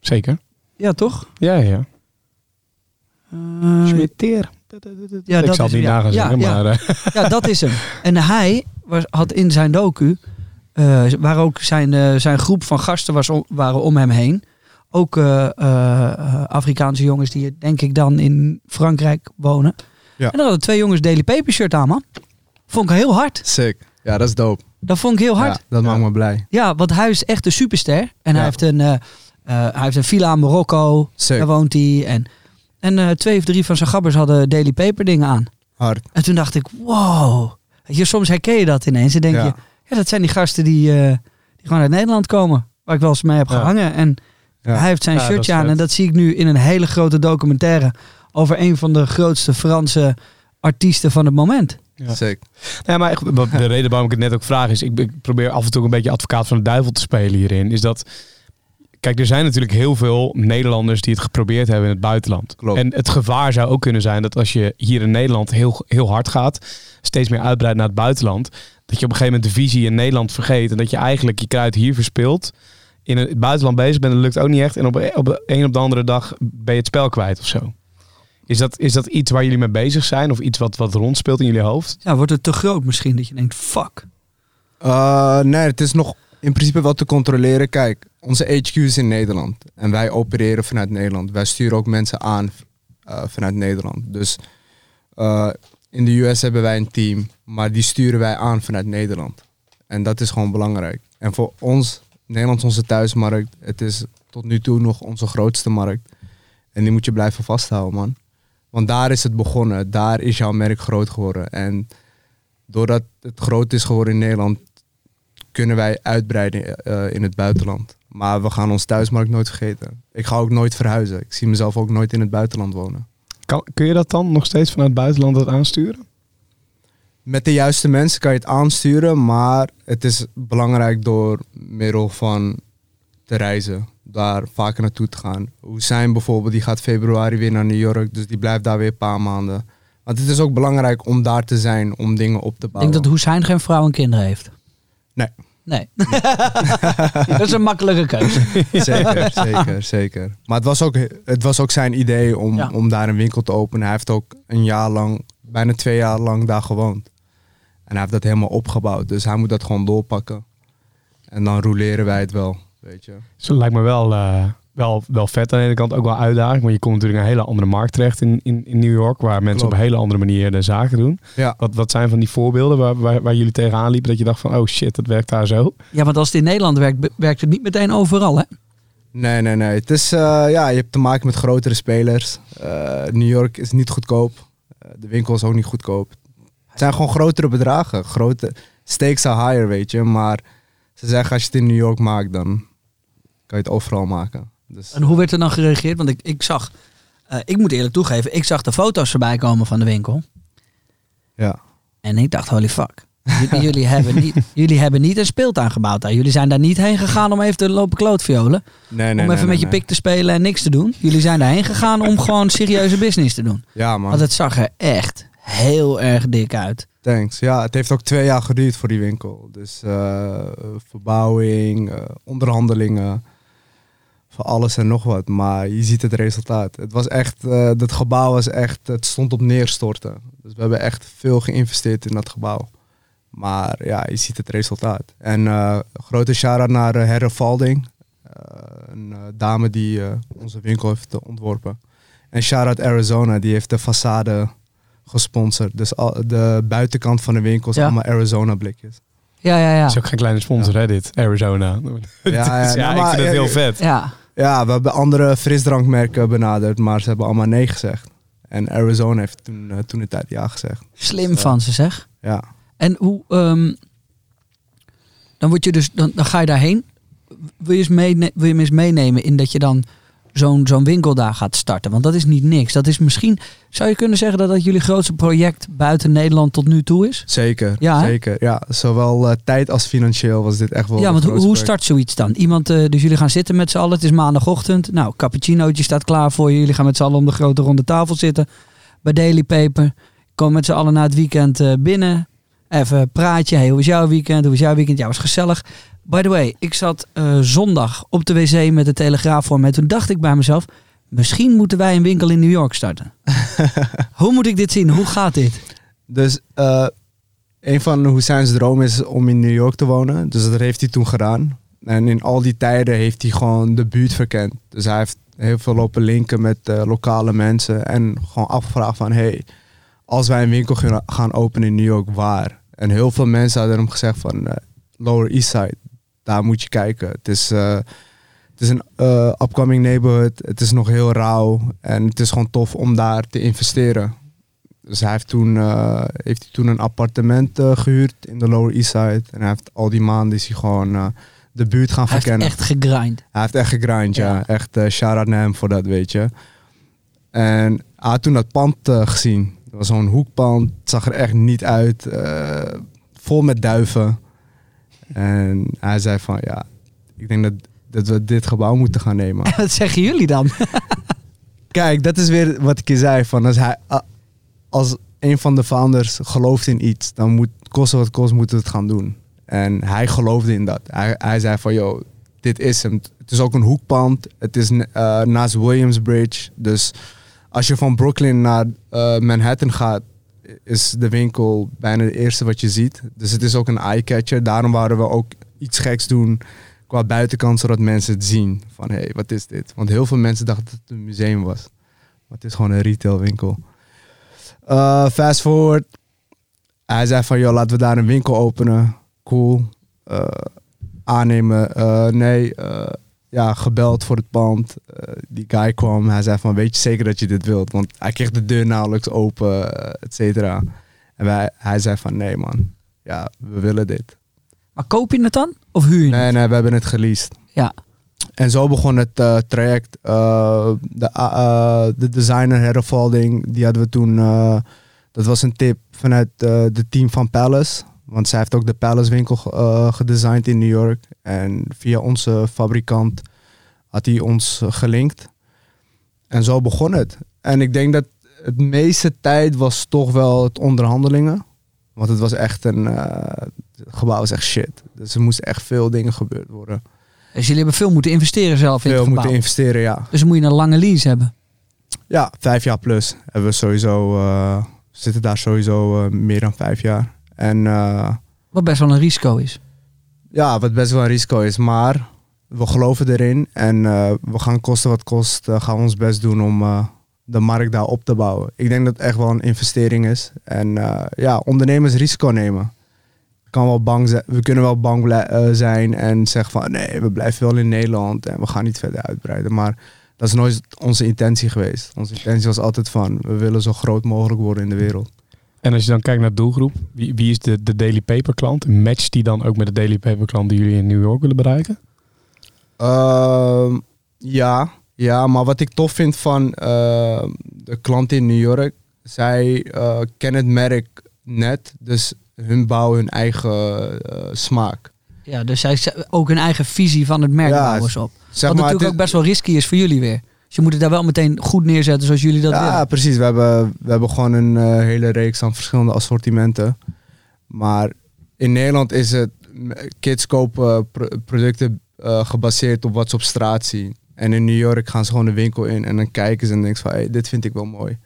Zeker. ja toch? Ja, ja. Eh, Schmitteer. Ja, ik dat zal het niet ja. nagaan Ja, zeggen, ja. maar... eh, Ja, dat is hem. En hij was, had in zijn docu, eh, waar ook zijn, zijn groep van gasten was om, waren om hem heen. Ook Afrikaanse jongens die denk ik dan in Frankrijk wonen. Ja. En dan hadden twee jongens Daily Paper shirt aan, man. Vond ik heel hard. Sick. Ja, dat is dope. Dat vond ik heel hard. Ja, dat maakt me blij. Ja, want hij is echt een superster. En Ja. hij, heeft een, eh, eh, hij heeft een villa in Marokko. Sick. Daar woont hij. En, en eh, twee of drie van zijn gabbers hadden Daily Paper dingen aan. Hard. En toen dacht ik, wow. Je, soms herken je dat ineens. En denk Ja. je, ja, dat zijn die gasten die, eh, die gewoon uit Nederland komen. Waar ik wel eens mee heb Ja. gehangen. En Ja. hij heeft zijn shirtje aan. vet. En dat zie ik nu in een hele grote documentaire. Over een van de grootste Franse artiesten van het moment. Ja. Sick. Ja, maar de reden waarom ik het net ook vraag is, ik, ik probeer af en toe een beetje advocaat van de duivel te spelen hierin, is dat, kijk, er zijn natuurlijk heel veel Nederlanders die het geprobeerd hebben in het buitenland. Klopt. En het gevaar zou ook kunnen zijn dat als je hier in Nederland heel, heel hard gaat, steeds meer uitbreidt naar het buitenland, dat je op een gegeven moment de visie in Nederland vergeet en dat je eigenlijk je kruid hier verspilt, in het buitenland bezig bent en dat lukt ook niet echt en op, op de een op de andere dag ben je het spel kwijt of zo. Is dat, is dat iets waar jullie mee bezig zijn of iets wat, wat rondspeelt in jullie hoofd? Ja, wordt het te groot misschien dat je denkt, fuck. Eh, nee, het is nog in principe wel te controleren. Kijk, onze HQ is in Nederland. En wij opereren vanuit Nederland. Wij sturen ook mensen aan eh, vanuit Nederland. Dus eh, in de US hebben wij een team. Maar die sturen wij aan vanuit Nederland. En dat is gewoon belangrijk. En voor ons, Nederland is onze thuismarkt. Het is tot nu toe nog onze grootste markt. En die moet je blijven vasthouden, man. Want daar is het begonnen. Daar is jouw merk groot geworden. En doordat het groot is geworden in Nederland, kunnen wij uitbreiden eh, in het buitenland. Maar we gaan ons thuismarkt nooit vergeten. Ik ga ook nooit verhuizen. Ik zie mezelf ook nooit in het buitenland wonen. Kan, kun je dat dan nog steeds vanuit het buitenland dat aansturen? Met de juiste mensen kan je het aansturen, maar het is belangrijk door middel van te reizen. Daar vaker naartoe te gaan. Hussein bijvoorbeeld, die gaat februari weer naar New York, dus die blijft daar weer een paar maanden. Want het is ook belangrijk om daar te zijn, om dingen op te Ik bouwen. denk dat Hussein geen vrouw en kinderen heeft. Nee. Nee. dat is een makkelijke keuze. Zeker, zeker, zeker. Maar het was ook, het was ook zijn idee om, Ja. om daar een winkel te openen. Hij heeft ook een jaar lang, bijna twee jaar lang daar gewoond. En hij heeft dat helemaal opgebouwd. Dus hij moet dat gewoon doorpakken. En dan roleren wij het wel, weet je. Dus dat lijkt me wel, eh, wel, wel vet aan de ene kant, ook wel uitdaging. Want je komt natuurlijk in een hele andere markt terecht in, in, in New York, waar mensen Klopt. op een hele andere manier de zaken doen. Ja. Wat, wat zijn van die voorbeelden waar, waar, waar jullie tegenaan liepen dat je dacht van, oh shit, dat werkt daar zo? Ja, want als het in Nederland werkt, werkt het niet meteen overal, hè? Nee, nee, nee. Het is, eh, ja, je hebt te maken met grotere spelers. Eh, New York is niet goedkoop. De winkel is ook niet goedkoop. Het zijn gewoon grotere bedragen. Grote stakes are higher, weet je. Maar ze zeggen als je het in New York maakt, dan kan je het overal maken. Dus, En hoe werd er dan gereageerd? Want ik, ik zag, eh, ik moet eerlijk toegeven, ik zag de foto's voorbij komen van de winkel. ja. En ik dacht, holy fuck. Jullie, hebben niet, jullie hebben niet een speeltuin gebouwd daar. Jullie zijn daar niet heen gegaan om even te lopen klootviolen. Nee, nee, om even nee, met je pik te spelen en niks te doen. Jullie zijn daarheen gegaan om gewoon serieuze business te doen. Ja, man. Want het zag er echt heel erg dik uit. Thanks. Ja, het heeft ook twee jaar geduurd voor die winkel. Dus eh, verbouwing, eh, onderhandelingen. Voor alles en nog wat. Maar je ziet het resultaat. Het was echt, eh dat gebouw was echt, het stond op neerstorten. Dus we hebben echt veel geïnvesteerd in dat gebouw. Maar ja, je ziet het resultaat. En eh, grote shout-out naar uh, Herre Valding. Eh, een dame die eh, onze winkel heeft ontworpen. En shout-out Arizona, die heeft de façade gesponsord. Dus al, de buitenkant van de winkel is Ja. allemaal Arizona blikjes. Ja, ja, ja. Dat is ook geen kleine sponsor, hè, dit. Arizona. Ja, ja, ja, nou, ik maar- vind het ja, heel vet. Ja, Ja, we hebben andere frisdrankmerken benaderd, maar ze hebben allemaal nee gezegd. En Arizona heeft toen, eh, toen de tijd ja gezegd. slim van ze zeg. Ja. En hoe, ehm, dan word je dus, dan, dan ga je daarheen. Wil je, eens meene- wil je me eens meenemen in dat je dan zo'n zo'n winkel daar gaat starten? Want dat is niet niks. Dat is misschien, zou je kunnen zeggen dat dat jullie grootste project buiten Nederland tot nu toe is? Zeker, Ja, hè? zeker. Ja, zowel eh, tijd als financieel was dit echt wel ja, want hoe, project. start zoiets dan? Iemand, eh, dus jullie gaan zitten met z'n allen. Het is maandagochtend. Nou, cappuccinootje staat klaar voor je. Jullie gaan met z'n allen om de grote ronde tafel zitten. Bij Daily Paper. Kom met z'n allen na het weekend eh, binnen. Even praatje. Hey, hoe was jouw weekend? Hoe was jouw weekend? Ja, was gezellig. By the way, ik zat eh, zondag op de wc met de Telegraaf voor me. Toen dacht ik bij mezelf, misschien moeten wij een winkel in New York starten. hoe moet ik dit zien? Hoe gaat dit? Dus eh, een van Hussein's dromen is om in New York te wonen. Dus dat heeft hij toen gedaan. En in al die tijden heeft hij gewoon de buurt verkend. Dus hij heeft heel veel lopen linken met eh, lokale mensen. En gewoon afgevraagd van, hey, als wij een winkel gaan- openen in New York, waar? En heel veel mensen hadden hem gezegd van, Lower East Side, daar moet je kijken. Het is, eh, het is een eh, upcoming neighborhood. Het is nog heel rauw. En het is gewoon tof om daar te investeren. Dus hij heeft toen, eh, heeft hij toen een appartement eh, gehuurd in de Lower East Side. En hij heeft al die maanden is hij gewoon de buurt gaan Hij heeft verkennen. echt gegrind. Hij heeft echt gegrind, ja. Ja. Echt uh, shout-out naar hem voor dat, weet je. En hij had toen dat pand gezien. Het was zo'n hoekpand. Het zag er echt niet uit. vol met duiven. En hij zei van, ja, ik denk dat, dat we dit gebouw moeten gaan nemen. Wat zeggen jullie dan? Kijk, dat is weer wat ik je zei. Van als, hij, als een van de founders gelooft in iets, dan moet kosten wat kost, moeten we het gaan doen. En hij geloofde in dat. Hij, hij zei van, yo, dit is hem. Het is ook een hoekpand. Het is eh, naast Williamsbridge. Dus als je van Brooklyn naar eh, Manhattan gaat, is de winkel bijna het eerste wat je ziet. Dus het is ook een eye-catcher. Daarom wouden we ook iets geks doen qua buitenkant, zodat mensen het zien. Van, hé, hey, wat is dit? Want heel veel mensen dachten dat het een museum was. Maar het is gewoon een retailwinkel. Eh fast forward. Hij zei van, joh, laten we daar een winkel openen. Cool. Eh, aannemen. Eh, nee, ja, gebeld voor het pand. Eh, die guy kwam. Hij zei van, weet je zeker dat je dit wilt? Want hij kreeg de deur nauwelijks open, eh, et cetera. En wij, hij zei van, nee man. Ja, we willen dit. Maar koop je het dan? Of huur je Nee, het? nee, we hebben het geleased. Ja. En zo begon het eh, traject. De, uh, de designer Herfalding, die hadden we toen. dat was een tip vanuit de team van Palace. Want zij heeft ook de Palace winkel uh, gedesigned in New York. En via onze fabrikant had hij ons gelinkt. En zo begon het. En ik denk dat het meeste tijd was toch wel het onderhandelingen. Want het was echt een. Uh, het gebouw was echt shit. Dus er moesten echt veel dingen gebeurd worden. Dus jullie hebben veel moeten investeren zelf in Veel het gebouw. moeten investeren, ja. Dus moet je een lange lease hebben. Ja, vijf jaar plus hebben we sowieso. Uh, zitten daar sowieso uh, meer dan vijf jaar. En, uh, wat best wel een risico is. Ja, wat best wel een risico is. Maar we geloven erin. En uh, we gaan kosten wat kost. Uh, gaan we ons best doen om de markt daar op te bouwen. Ik denk dat het echt wel een investering is. En uh, ja, ondernemers risico nemen. Kan wel bang zijn, we kunnen wel bang uh, zijn en zeggen van nee, we blijven wel in Nederland en we gaan niet verder uitbreiden. Maar dat is nooit onze intentie geweest. Onze intentie was altijd van we willen zo groot mogelijk worden in de wereld. En als je dan kijkt naar de doelgroep, wie, wie is de, de Daily Paper klant? Matcht die dan ook met de Daily Paper klant die jullie in New York willen bereiken? Uh, ja, ja, maar wat ik tof vind van uh, de klanten in New York, zij uh, kennen het merk net, dus hun bouwen hun eigen uh, smaak. Ja, dus zij ook hun eigen visie van het merk ja, bouwen ze op. Zeg Wat maar, natuurlijk ook best wel risky is voor jullie weer. Je moet het daar wel meteen goed neerzetten zoals jullie dat ja, willen. Ja, precies. We hebben, we hebben gewoon een uh, hele reeks aan verschillende assortimenten. Maar in Nederland is het, kids kopen pro producten uh, gebaseerd op wat ze op straat zien. En in New York gaan ze gewoon de winkel in en dan kijken ze en denken van, hey, dit vind ik wel mooi.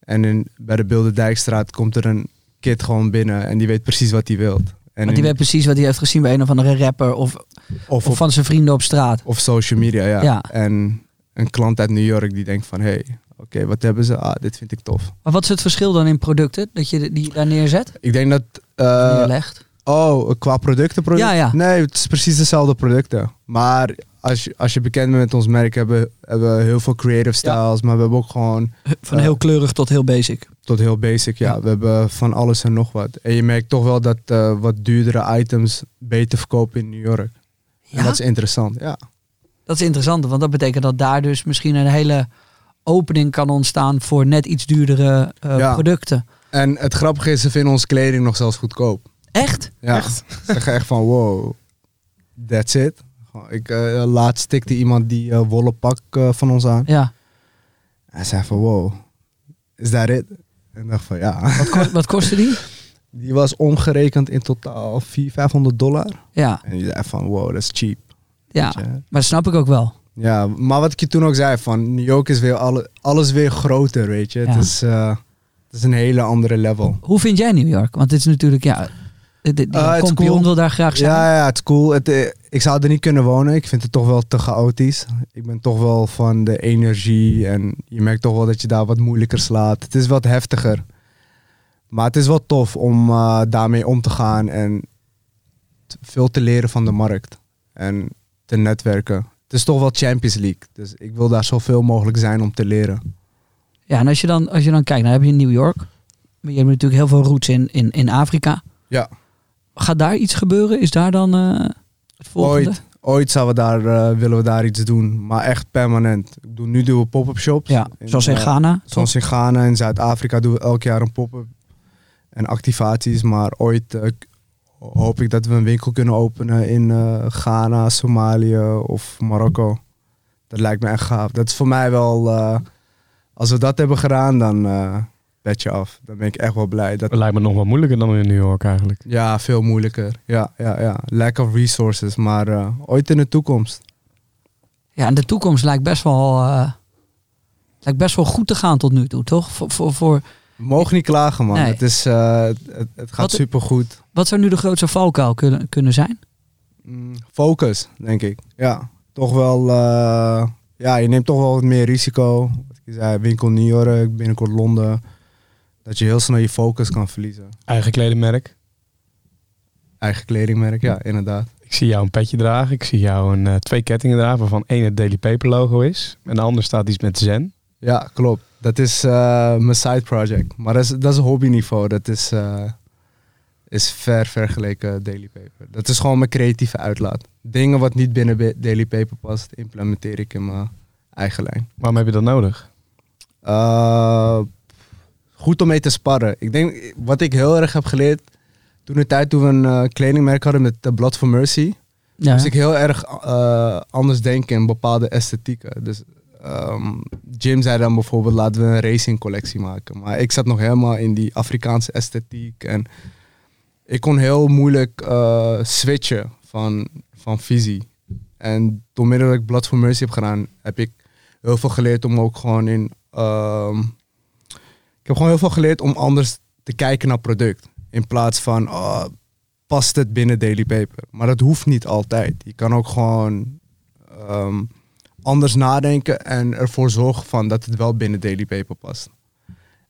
En in, bij de Bilderdijkstraat komt er een kid gewoon binnen en die weet precies wat hij wilt. En Want die weet precies wat hij heeft gezien bij een of andere rapper of, of, of op, van zijn vrienden op straat. of social media, ja. Ja. En een klant uit New York die denkt van, hey, oké, wat hebben ze? Ah, dit vind ik tof. Maar wat is het verschil dan in producten dat je die daar neerzet? Ik denk dat... eh, neerlegt? Oh, qua producten? product- Ja, ja. Nee, het is precies dezelfde producten. Maar als je, als je bekend bent met ons merk, hebben hebben we heel veel creative styles. Maar we hebben ook gewoon Van eh, heel kleurig tot heel basic. tot heel basic. Ja, Ja. we hebben van alles en nog wat. En je merkt toch wel dat eh, wat duurdere items beter verkopen in New York. En Ja, dat is interessant, ja. Dat is interessant, want dat betekent dat daar dus misschien een hele opening kan ontstaan voor net iets duurdere eh, Ja. producten. En het grappige is, ze vinden onze kleding nog zelfs goedkoop. Echt? Ja. Echt? Ze zeggen echt van, wow, that's it. Ik, eh, laatst stikte iemand die eh, wollen pak eh, van ons aan. Ja. Hij zei van, wow, is that it? En ik dacht van, ja. Wat, ko- wat kostte die? Die was omgerekend in totaal 400, 500 dollar. Ja, En je zei van, wow, dat is cheap. Ja. Je? maar dat snap ik ook wel. Ja, maar wat ik je toen ook zei, van New York is weer alle, alles weer groter, weet je. Ja. Het, is, eh, het is een hele andere level. Hoe vind jij New York? Want dit is natuurlijk, ja, de, het cool. wil daar graag zijn. Ja, ja, het is cool. Het, eh, ik zou er niet kunnen wonen. Ik vind het toch wel te chaotisch. Ik ben toch wel van de energie en je merkt toch wel dat je daar wat moeilijker slaat. Het is wat heftiger. Maar het is wel tof om daarmee om te gaan en veel te leren van de markt. En te netwerken. Het is toch wel Champions League. Dus ik wil daar zoveel mogelijk zijn om te leren. Ja, en als je dan, als je dan kijkt, dan heb je New York. Maar je hebt natuurlijk heel veel roots in, in, in Afrika. Ja. Gaat daar iets gebeuren? Is daar dan eh, het volgende? Ooit, ooit zouden we daar, eh, willen we daar iets doen. Maar echt permanent. Ik doe, nu doen we pop-up shops. Ja, zoals in eh, Ghana. Zoals in Ghana en Zuid-Afrika doen we elk jaar een pop-up en activaties. Maar ooit hoop ik dat we een winkel kunnen openen in eh, Ghana, Somalië of Marokko. Dat lijkt me echt gaaf. Dat is voor mij wel, eh, als we dat hebben gedaan, dan eh pet je af. Dan ben ik echt wel blij. Dat, Dat lijkt me nog wel moeilijker dan in New York eigenlijk. ja, veel moeilijker. Ja, ja, ja. Lack of resources. Maar eh, ooit in de toekomst. Ja, en de toekomst lijkt best wel, eh, lijkt best wel goed te gaan tot nu toe, toch? Voor, voor, voor, We mogen niet klagen, man. Nee. Het, is, eh, het, het gaat Wat- supergoed. wat zou nu de grootste valkuil kunnen, kunnen zijn? Mm, Focus, denk ik. Ja, toch wel. eh, ja, je neemt toch wel wat meer risico. Wat ik zei, winkel New York, binnenkort Londen. Dat je heel snel je focus kan verliezen. Eigen kledingmerk. Eigen kledingmerk, ja, inderdaad. Ik zie jou een petje dragen. Ik zie jou een, eh, twee kettingen dragen waarvan één het Daily Paper logo is. En de ander staat iets met Zen. Ja, klopt. Dat is eh, mijn side project. Maar dat is, dat is hobbyniveau. Dat is, eh, is ver vergeleken Daily Paper. Dat is gewoon mijn creatieve uitlaat. Dingen wat niet binnen Daily Paper past, implementeer ik in mijn eigen lijn. Waarom heb je dat nodig? Uh, goed om mee te sparren. Ik denk, wat ik heel erg heb geleerd, toen de tijd toen we een eh, kledingmerk hadden met uh, Blood for Mercy, Ja. moest ik heel erg eh, anders denken in bepaalde esthetieken. Dus ehm, Jim zei dan bijvoorbeeld, laten we een racing collectie maken. Maar ik zat nog helemaal in die Afrikaanse esthetiek en ik kon heel moeilijk eh, switchen van, van visie. En door middel ik Blood for Mercy heb gedaan, heb ik heel veel geleerd om ook gewoon in. ehm, ik heb gewoon heel veel geleerd om anders te kijken naar product. In plaats van, oh, past het binnen Daily Paper? Maar dat hoeft niet altijd. Je kan ook gewoon ehm, anders nadenken en ervoor zorgen van dat het wel binnen Daily Paper past.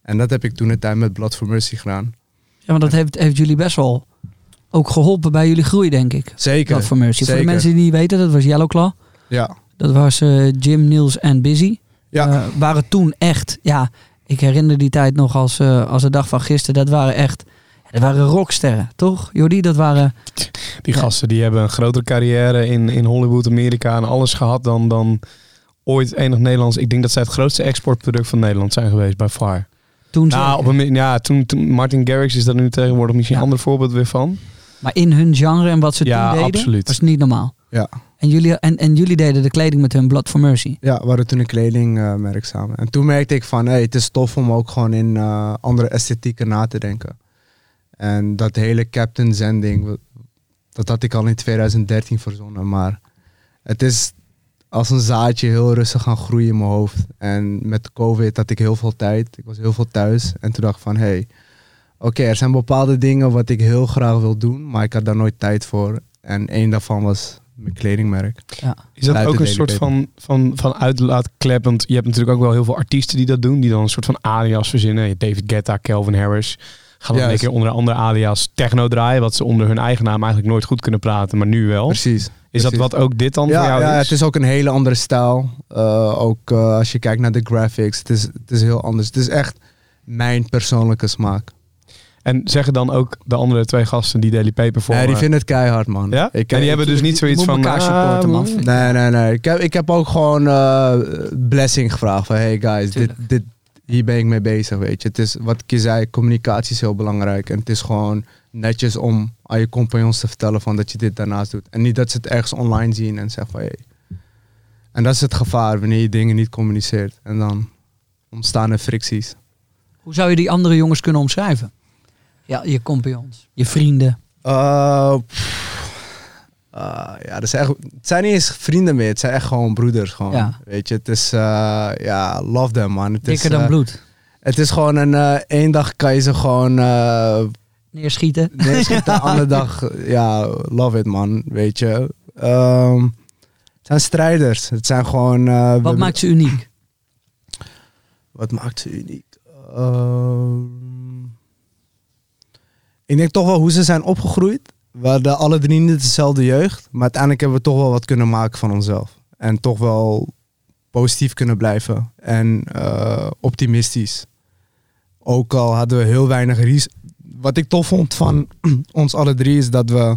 En dat heb ik toen de tijd met Blood for Mercy gedaan. Ja, want dat heeft, heeft jullie best wel ook geholpen bij jullie groei, denk ik. Zeker. Dat voor Mercy. Voor de mensen die niet weten, dat was Yellowclaw. Ja. Dat was eh, Jim, Niels en Busy. Ja. Eh, waren toen echt, ja, ik herinner die tijd nog als, eh, als de dag van gisteren. Dat waren echt, dat waren rocksterren, toch? Jordi, dat waren, Die Ja. gasten die hebben een grotere carrière in, in Hollywood, Amerika en alles gehad dan, dan ooit enig Nederlands. Ik denk dat zij het grootste exportproduct van Nederland zijn geweest, bij far. toen Nou, op een, ja, toen, toen Martin Garrix is daar nu tegenwoordig misschien Ja. een ander voorbeeld weer van. Maar in hun genre en wat ze Ja, toen deden, absoluut. was niet normaal. Ja. En jullie, en, en jullie deden de kleding met hun Blood for Mercy. Ja, we hadden toen een kledingmerk samen. En toen merkte ik van, hey, het is tof om ook gewoon in eh, andere esthetieken na te denken. En dat hele Captain Zen ding, dat had ik al in 2013 verzonnen. Maar het is als een zaadje heel rustig gaan groeien in mijn hoofd. En met COVID had ik heel veel tijd. Ik was heel veel thuis. En toen dacht ik van, hé, hey, oké, er zijn bepaalde dingen wat ik heel graag wil doen, maar ik had daar nooit tijd voor. En één daarvan was mijn kledingmerk. Is dat ook een soort van, van, van uitlaatklep? Want je hebt natuurlijk ook wel heel veel artiesten die dat doen. Die dan een soort van alias verzinnen. David Guetta, Calvin Harris. Gaan dan een keer onder een andere alias techno draaien. Wat ze onder hun eigen naam eigenlijk nooit goed kunnen praten. Maar nu wel. Precies. Is dat wat ook dit dan ja, voor jou ja, is? het is ook een hele andere stijl. Uh, ook uh, als je kijkt naar de graphics, het is, het is heel anders. Het is echt mijn persoonlijke smaak. En zeggen dan ook de andere twee gasten die Daily Paper voor... Ja, die vinden het keihard, man. Ja? Ik, en die hebben dus niet zoiets van... ah, supporten, man. mm, Nee, nee, nee. Ik heb, ik heb ook gewoon uh, blessing gevraagd van, hey guys, dit, dit, hier ben ik mee bezig, weet je. Het is, wat ik je zei, communicatie is heel belangrijk. En het is gewoon netjes om aan je compagnons te vertellen van dat je dit daarnaast doet. En niet dat ze het ergens online zien en zeggen van, hey. En dat is het gevaar wanneer je dingen niet communiceert. En dan ontstaan er fricties. Hoe zou je die andere jongens kunnen omschrijven? Ja, je compagnons, je vrienden. Uh, pff, uh, ja, dat echt, het zijn niet eens vrienden meer. Het zijn echt gewoon broeders. Gewoon. Ja. Weet je, het is, uh, ja, love them man. Het Dikker is, dan uh, bloed. Het is gewoon een, één dag kan je ze gewoon Neerschieten. neerschieten. de andere dag, ja, love it man, weet je. Um, het zijn strijders. Het zijn gewoon... Wat maakt ze uniek? Wat maakt ze uniek? Uh, ik denk toch wel hoe ze zijn opgegroeid. We hadden alle drie niet dezelfde jeugd. Maar uiteindelijk hebben we toch wel wat kunnen maken van onszelf. En toch wel positief kunnen blijven. En uh, optimistisch. Ook al hadden we heel weinig ries. Wat ik tof vond van ons alle drie is dat we...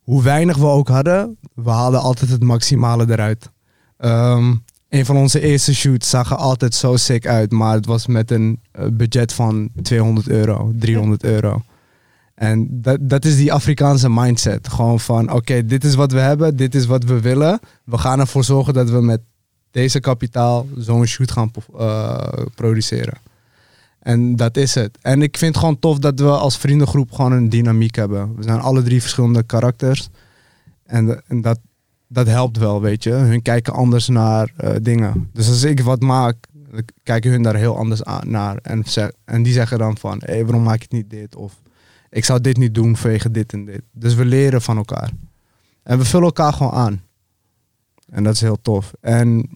Hoe weinig we ook hadden, we haalden altijd het maximale eruit. Um, een van onze eerste shoots zag er altijd zo sick uit, maar het was met een uh, budget van 200 euro, 300 euro. En dat, dat is die Afrikaanse mindset. Gewoon van, oké, dit is wat we hebben, dit is wat we willen. We gaan ervoor zorgen dat we met deze kapitaal zo'n shoot gaan uh, produceren. En dat is het. En ik vind het gewoon tof dat we als vriendengroep gewoon een dynamiek hebben. We zijn alle drie verschillende karakters. En, en dat, dat helpt wel, weet je. Hun kijken anders naar uh, dingen. Dus als ik wat maak, kijken hun daar heel anders aan, naar. En, en die zeggen dan van, hé, hey, waarom maak je niet dit? Of ik zou dit niet doen vanwege dit en dit. Dus we leren van elkaar. En we vullen elkaar gewoon aan. En dat is heel tof. En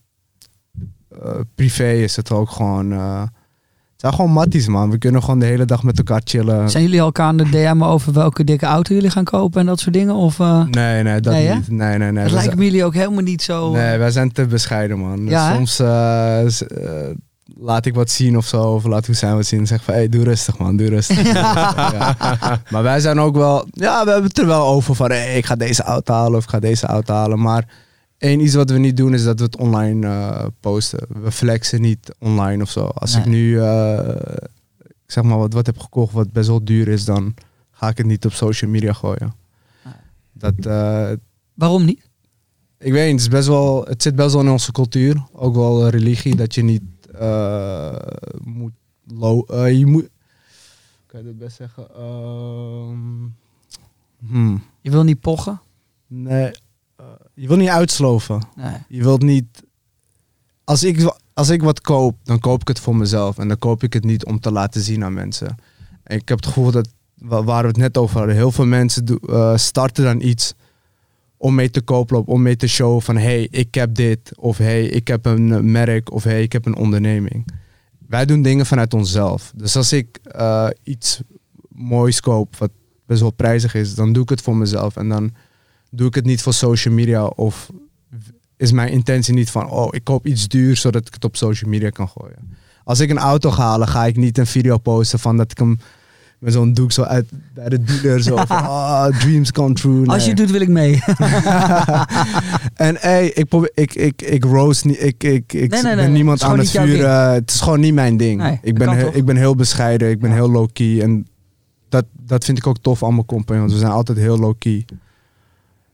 uh, privé is het ook gewoon... Uh, het zijn gewoon matties, man. We kunnen gewoon de hele dag met elkaar chillen. Zijn jullie elkaar aan de DM over welke dikke auto jullie gaan kopen en dat soort dingen? Of, uh... Nee, nee, dat nee, niet. Nee, nee, nee. Het lijkt me jullie ook helemaal niet zo... Nee, wij zijn te bescheiden, man. Ja, dus soms laat ik wat zien of zo. Of laat Hoesijn wat zien. En zeg van, hé, hey, doe rustig, man. Doe rustig. ja. Maar wij zijn ook wel... Ja, we hebben het er wel over van... Hé, hey, ik ga deze auto halen of ik ga deze auto halen. Maar één iets wat we niet doen is dat we het online uh, posten. We flexen niet online of zo. Als nee. ik nu... uh, ik zeg maar wat, wat heb gekocht wat best wel duur is... dan ga ik het niet op social media gooien. Dat... uh, Waarom niet? Ik weet niet, het, is best wel, het zit best wel in onze cultuur. Ook wel religie, dat je niet uh, moet... Low, uh, je moet... Kan je dat best zeggen? Uh, hmm. Je wil niet pochen? Nee. Uh, je wil niet uitsloven. Nee. Je wilt niet... Als ik, als ik wat koop, dan koop ik het voor mezelf. En dan koop ik het niet om te laten zien aan mensen. En ik heb het gevoel dat, waar we het net over hadden, heel veel mensen starten dan iets om mee te kopen, om mee te showen van hey, ik heb dit, of hey, ik heb een merk, of hey, ik heb een onderneming. Wij doen dingen vanuit onszelf. Dus als ik uh, iets moois koop, wat best wel prijzig is, dan doe ik het voor mezelf. En dan doe ik het niet voor social media of is mijn intentie niet van, oh, ik koop iets duur zodat ik het op social media kan gooien. Als ik een auto ga halen, ga ik niet een video posten van dat ik hem met zo'n doek zo uit bij de dealer zo van, oh, dreams come true. Nee. Als je het doet, wil ik mee. en hey, ik, probeer, ik, ik, ik roast niet, ik, ik, ik nee, nee, ben niemand aan het vuren. Het is gewoon niet mijn ding. Ik, ben heel, ik ben heel bescheiden, ik ben heel low-key en dat, dat vind ik ook tof aan mijn compagnons. We zijn altijd heel low-key.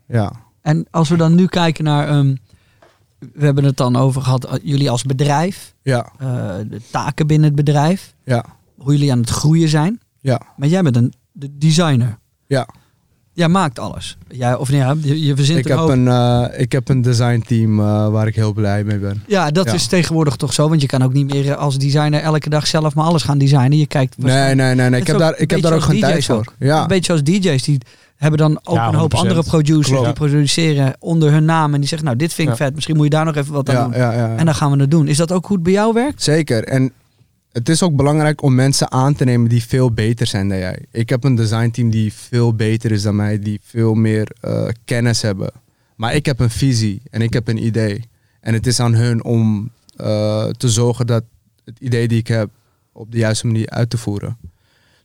Ja. En als we dan nu kijken naar, um, we hebben het dan over gehad, jullie als bedrijf, ja. Uh, de taken binnen het bedrijf, ja. hoe jullie aan het groeien zijn. Ja. Maar jij bent een de designer. Ja. Jij maakt alles. Jij, of nee, je, je verzint Ik een heb, hoop. een, eh, ik heb een designteam eh, waar ik heel blij mee ben. Ja, dat Ja. is tegenwoordig toch zo. Want je kan ook niet meer als designer elke dag zelf maar alles gaan designen. Je kijkt Nee, nee, nee. nee. Ik heb daar, ik heb daar ook geen als tijd voor. ook. Ja, Een beetje zoals DJ's. Die hebben dan ook Ja, een hoop 100%. andere producers Klopt. die produceren onder hun naam. En die zeggen, nou dit vind ik Ja. vet. Misschien moet je daar nog even wat aan ja, doen. ja, ja. En dan gaan we het doen. Is dat ook hoe het bij jou werkt? Zeker. En het is ook belangrijk om mensen aan te nemen die veel beter zijn dan jij. Ik heb een designteam die veel beter is dan mij, die veel meer eh, kennis hebben. Maar ik heb een visie en ik heb een idee. En het is aan hun om eh, te zorgen dat het idee die ik heb op de juiste manier uit te voeren.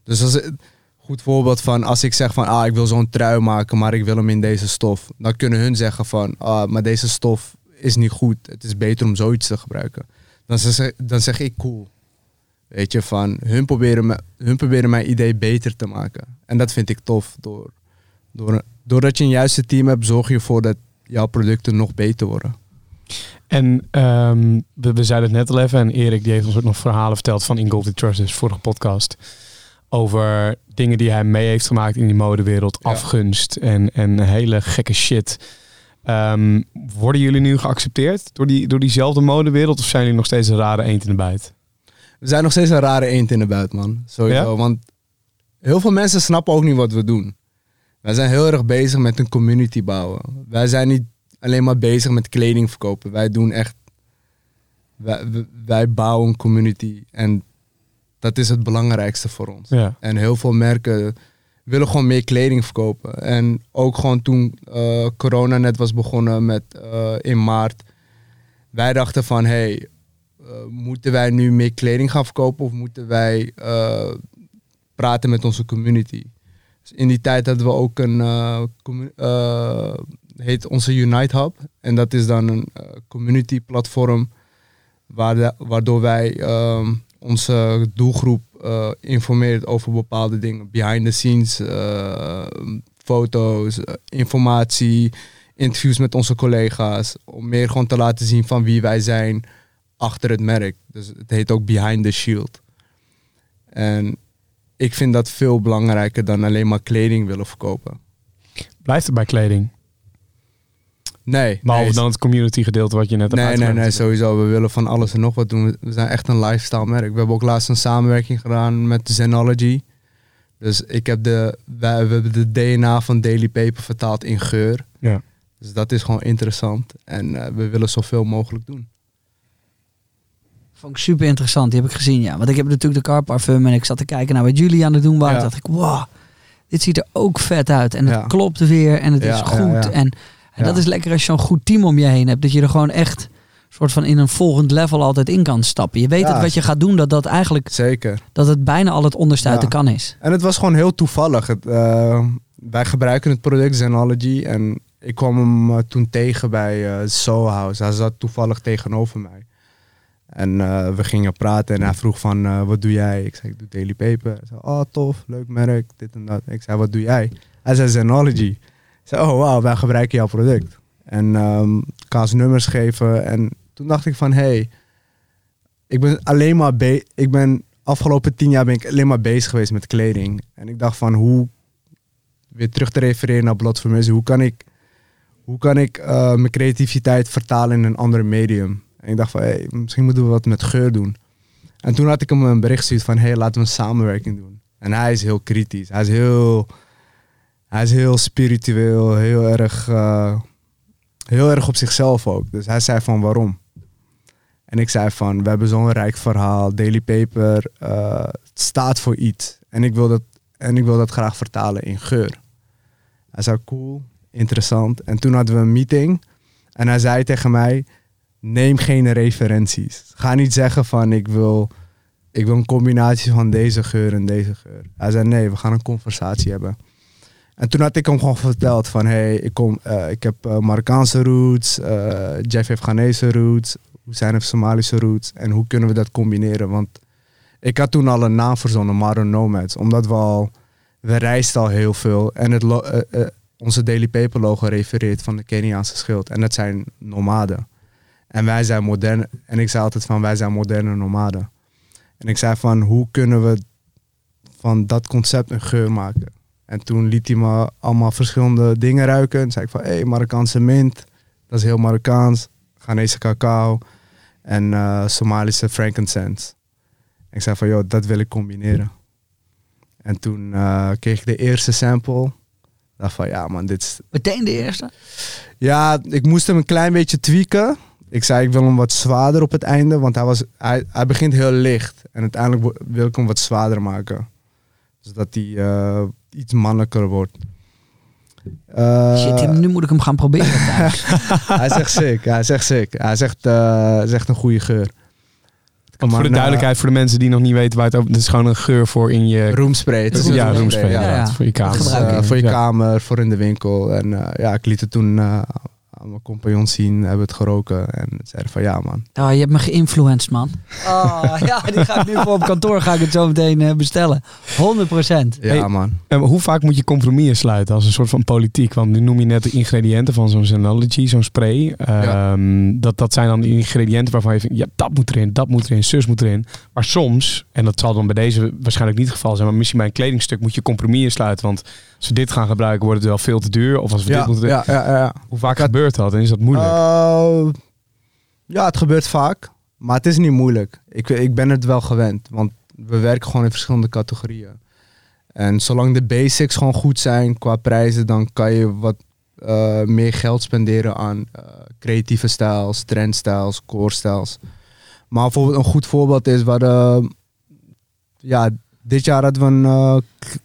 Dus als een goed voorbeeld van als ik zeg van ah, ik wil zo'n trui maken, maar ik wil hem in deze stof. Dan kunnen hun zeggen van ah, maar deze stof is niet goed. Het is beter om zoiets te gebruiken. Dan dan zeg ik cool. Weet je, van hun proberen, me, hun proberen mijn idee beter te maken. En dat vind ik tof. Door, door, doordat je een juiste team hebt, zorg je ervoor dat jouw producten nog beter worden. En ehm, we, we zeiden het net al even. En Erik die heeft ons ook nog verhalen verteld van In Gold We Trust, dus vorige podcast. Over dingen die hij mee heeft gemaakt in die modewereld. Ja. Afgunst en, en hele gekke shit. Ehm, worden jullie nu geaccepteerd door, die, door diezelfde modewereld? Of zijn jullie nog steeds een rare eend in de bijt? We zijn nog steeds een rare eend in de buit, man. Sowieso. Ja? Want heel veel mensen snappen ook niet wat we doen. Wij zijn heel erg bezig met een community bouwen. Wij zijn niet alleen maar bezig met kleding verkopen. Wij doen echt... Wij, bouwen een community. En dat is het belangrijkste voor ons. Ja. En heel veel merken willen gewoon meer kleding verkopen. En ook gewoon toen eh, corona net was begonnen met eh, in maart. Wij dachten van, hey, moeten wij nu meer kleding gaan verkopen of moeten wij eh, praten met onze community? Dus in die tijd hadden we ook een, eh, eh, heet onze Unite Hub. En dat is dan een eh, community platform waardoor wij ehm, onze doelgroep eh, informeert over bepaalde dingen. Behind the scenes, eh, foto's, eh, informatie, interviews met onze collega's. Om meer gewoon te laten zien van wie wij zijn achter het merk. Dus het heet ook Behind the Shield. En ik vind dat veel belangrijker dan alleen maar kleding willen verkopen. Blijft het bij kleding? Nee, Behalve nee, dan het community gedeelte wat je net hebt Nee, nee, nee, sowieso. We willen van alles en nog wat doen. We- zijn echt een lifestyle merk. We hebben ook laatst een samenwerking gedaan met Zenology. Dus ik heb de, wij, we hebben de DNA van Daily Paper vertaald in geur. Ja. Dus dat is gewoon interessant. En eh, we willen zoveel mogelijk doen. Vond ik super interessant. Die heb ik gezien, ja. Want ik heb natuurlijk de car parfum en ik zat te kijken naar wat jullie aan het doen waren. Ja. dacht ik, wow, dit ziet er ook vet uit. En het Ja. klopt weer en het Ja, is goed. En, en dat is lekker als je zo'n goed team om je heen hebt. Dat je er gewoon echt soort van in een volgend level altijd in kan stappen. Je weet dat wat je gaat doen, dat dat eigenlijk Zeker. dat het bijna al het onderste uit de kan is. En het was gewoon heel toevallig. Het, eh, wij gebruiken het product Zenology. En ik kwam hem eh, toen tegen bij Soho House. Hij zat toevallig tegenover mij. En eh, we gingen praten en hij vroeg van, eh, wat doe jij? Ik zei, ik doe Daily Paper. Hij oh tof, leuk merk, dit en dat. Ik zei, wat doe jij? Hij zei, Zenology. Ik zei, oh wauw, wij gebruiken jouw product. En kan ze nummers geven. En toen dacht ik van, hey, ik ben alleen maar be ik ben afgelopen tien jaar ben ik alleen maar bezig geweest met kleding. En ik dacht van hoe weer terug te refereren naar Blood for hoe kan ik hoe kan ik eh, mijn creativiteit vertalen in een ander medium? En ik dacht van misschien moeten we wat met geur doen. En toen had ik hem een bericht gestuurd van hey, laten we een samenwerking doen. En hij is heel kritisch. Hij is heel hij is heel spiritueel, heel erg eh, heel erg op zichzelf ook. Dus hij zei van waarom? En ik zei van, we hebben zo'n rijk verhaal. Daily Paper eh, staat voor iets. En ik, wil dat, en ik wil dat graag vertalen in geur. Hij zei, cool, interessant. En toen hadden we een meeting. En hij zei tegen mij, neem geen referenties. Ga niet zeggen van, ik wil, ik wil een combinatie van deze geur en deze geur. Hij zei, nee, we gaan een conversatie hebben. En toen had ik hem gewoon verteld van, hey, ik, kom, eh, ik heb eh, Marokkaanse roots, eh, Jeff heeft Ghanese roots, Hussein heeft Somalische roots. En hoe kunnen we dat combineren? Want ik had toen al een naam verzonnen, Maro Nomads. Omdat we al, we reisden al heel veel. En het onze Daily Paper logo refereert van de Keniaanse schild. En dat zijn nomaden. En wij zijn moderne, en ik zei altijd van, wij zijn moderne nomaden. En ik zei van, hoe kunnen we van dat concept een geur maken? En toen liet hij me allemaal verschillende dingen ruiken. En zei ik van, hé, hey, Marokkaanse mint. Dat is heel Marokkaans. Ghanese cacao. En eh, Somalische frankincense. Ik zei van, joh, dat wil ik combineren. En toen eh, kreeg ik de eerste sample. dacht van, ja man, dit is... Meteen de eerste? Ja, ik moest hem een klein beetje tweaken. Ik zei, ik wil hem wat zwaarder op het einde. Want hij, was, hij, hij begint heel licht. En uiteindelijk wil ik hem wat zwaarder maken. Zodat hij eh, iets mannelijker wordt. Eh, Shit, Tim, nu moet ik hem gaan proberen hij zegt sick, hij zegt sick. Hij zegt, eh, zegt een goede geur. Voor de Maar, duidelijkheid, voor de mensen die nog niet weten waar het over... Het is gewoon een geur voor in je... Roomspray. Het is een ja, roomspray. ja. Voor je kamer. Dus, voor je kamer, voor in de winkel. En eh, ja, ik liet het toen eh, mijn compagnon zien, hebben het geroken. En zeiden van ja man. Oh, je hebt me geïnfluenced, man. Oh, ja, die ga ik nu voor op kantoor ga ik het zo meteen eh, bestellen. 100 procent. Ja Hey, man. En hoe vaak moet je compromissen sluiten als een soort van politiek? Want nu noem je net de ingrediënten van zo'n Synology, zo'n spray. Ehm, dat, dat zijn dan de ingrediënten waarvan je vindt, ja, dat moet erin, dat moet erin, zus moet erin. Maar soms, en dat zal dan bij deze waarschijnlijk niet het geval zijn, maar misschien bij een kledingstuk moet je compromissen sluiten. Want als we dit gaan gebruiken, wordt het wel veel te duur. Of als we Ja, dit moeten ja, ja, ja. Hoe vaak gebeurt dat en is dat moeilijk? Uh, ja, het gebeurt vaak. Maar het is niet moeilijk. Ik, ik ben het wel gewend. Want we werken gewoon in verschillende categorieën. En zolang de basics gewoon goed zijn qua prijzen, dan kan je wat eh, meer geld spenderen aan eh, creatieve stijls, trendstijls, core stijls. Maar bijvoorbeeld een goed voorbeeld is waar de, ja, dit jaar hadden we een, eh,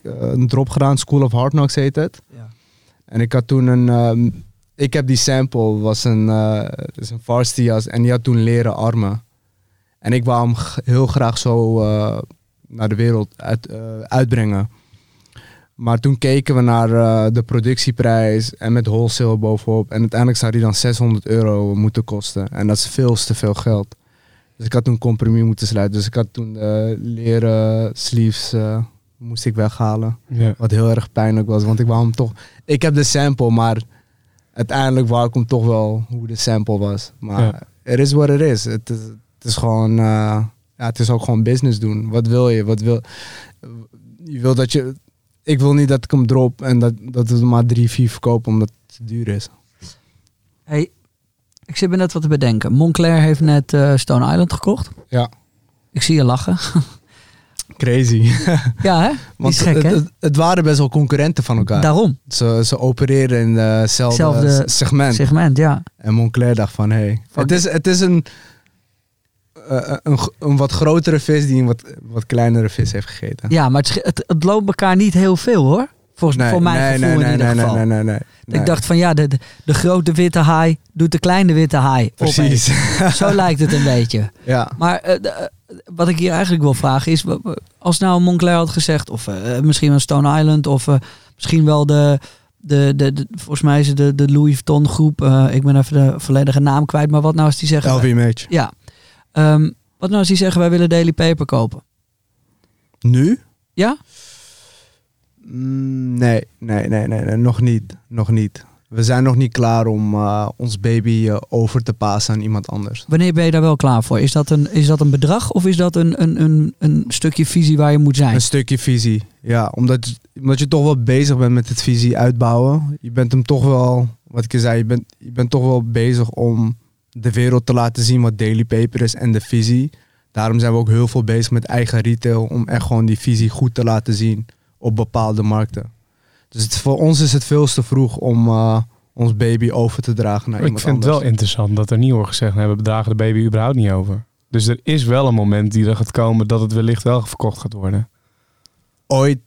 eh, een drop gedaan, School of Hard Knocks heet het. Ja. En ik had toen een, ehm, ik heb die sample, was een, eh is een varsity jas en die had toen leren armen. En ik wou hem heel graag zo naar de wereld uit, uitbrengen. Maar toen keken we naar de productieprijs en met wholesale bovenop. En uiteindelijk zou die dan 600 euro moeten kosten. En dat is veel te veel geld. Dus ik had toen een compromis moeten sluiten. Dus ik had toen de leren sleeves eh, moest ik weghalen. Wat heel erg pijnlijk was, want ik wou hem toch... Ik heb de sample, maar uiteindelijk wou ik hem toch wel hoe de sample was. Maar Ja. het is wat het is. Het is, het is gewoon... eh, ja, het is ook gewoon business doen. Wat wil je? Wat wil... Je wil dat je... Ik wil niet dat ik hem drop en dat, dat we er maar drie, vier verkopen omdat het te duur is. Hey, ik zit me net wat te bedenken. Moncler heeft net eh, Stone Island gekocht. Ja. Ik zie je lachen. Crazy. ja, hè? Die Want is gek, het, hè? het, het waren best wel concurrenten van elkaar. Daarom. Ze, ze opereren in hetzelfde Zelfde segment. Segment, ja. En Moncler dacht van, hé, hey, het, is, het is een, eh, een, een wat grotere vis die een wat, wat kleinere vis heeft gegeten. Ja, maar het, het, het loopt elkaar niet heel veel, hoor. Volgens voor mijn gevoel in ieder nee, geval. nee, nee, nee, nee. Ik dacht van ja, de, de, de grote witte haai doet de kleine witte haai. Precies. Zo lijkt het een beetje. ja. Maar de- eh, wat ik hier eigenlijk wil vragen is, als nou Moncler had gezegd, of eh, misschien wel Stone Island, of eh, misschien wel de, de, de, de- volgens mij is het de, de Louis Vuitton groep, ik ben even de volledige naam kwijt, maar wat nou als die zeggen, LVMH. ja, Ehm, wat nou als die zeggen wij willen Daily Paper kopen? Nu? Ja? Mm, Nee, nee, nee, nee, nee, nog niet. Nog niet. We zijn nog niet klaar om eh, ons baby eh, over te passen aan iemand anders. Wanneer ben je daar wel klaar voor? Is dat een, is dat een bedrag of is dat een, een, een, een stukje visie waar je moet zijn? Een stukje visie. Ja, omdat, omdat je toch wel bezig bent met het visie uitbouwen. Je bent hem toch wel, wat ik je zei, je bent, je bent toch wel bezig om de wereld te laten zien wat Daily Paper is en de visie. Daarom zijn we ook heel veel bezig met eigen retail om echt gewoon die visie goed te laten zien op bepaalde markten. Dus het, voor ons is het veel te vroeg om eh, ons baby over te dragen naar ik iemand vind het anders. wel interessant dat er niet wordt gezegd, nee, we bedragen de baby überhaupt niet over. Dus er is wel een moment die er gaat komen dat het wellicht wel verkocht gaat worden. Ooit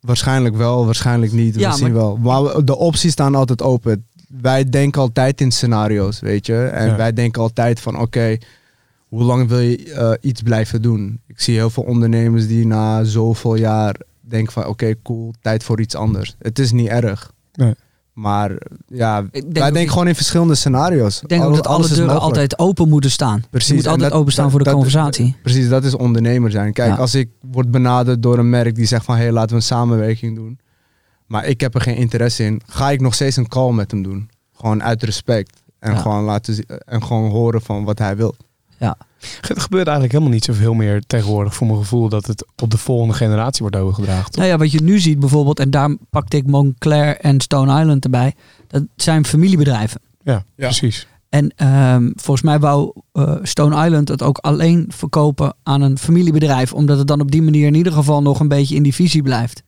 waarschijnlijk wel, waarschijnlijk niet. We Ja, zien wel. Maar we- de opties staan altijd open. Wij denken altijd in scenario's, weet je. En Ja. wij denken altijd van, oké, hoe lang wil je eh, iets blijven doen? Ik zie heel veel ondernemers die na zoveel jaar denken van, oké, cool, tijd voor iets anders. Het is niet erg. Nee. Maar ja, Ik denk wij denken gewoon in verschillende scenario's. Ik denk ook dat alle deuren mogelijk. altijd open moeten staan. Precies. Je moet altijd dat- openstaan dat- voor de dat- conversatie. Precies, dat is ondernemer zijn. Kijk, Ja. als ik word benaderd door een merk die zegt van... hé, hey, laten we een samenwerking doen. Maar ik heb er geen interesse in. Ga ik nog steeds een call met hem doen. Gewoon uit respect. En, Ja. gewoon, laten, en gewoon horen van wat hij wil. Ja. Er gebeurt eigenlijk helemaal niet zoveel meer tegenwoordig voor mijn gevoel dat het op de volgende generatie wordt overgedragen. toch? Nou ja, wat je nu ziet bijvoorbeeld, en daar pakte ik Montclair en Stone Island erbij. Dat zijn familiebedrijven. Ja, precies. En ehm, volgens mij wou eh, Stone Island het ook alleen verkopen aan een familiebedrijf. Omdat het dan op die manier in ieder geval nog een beetje in die visie blijft.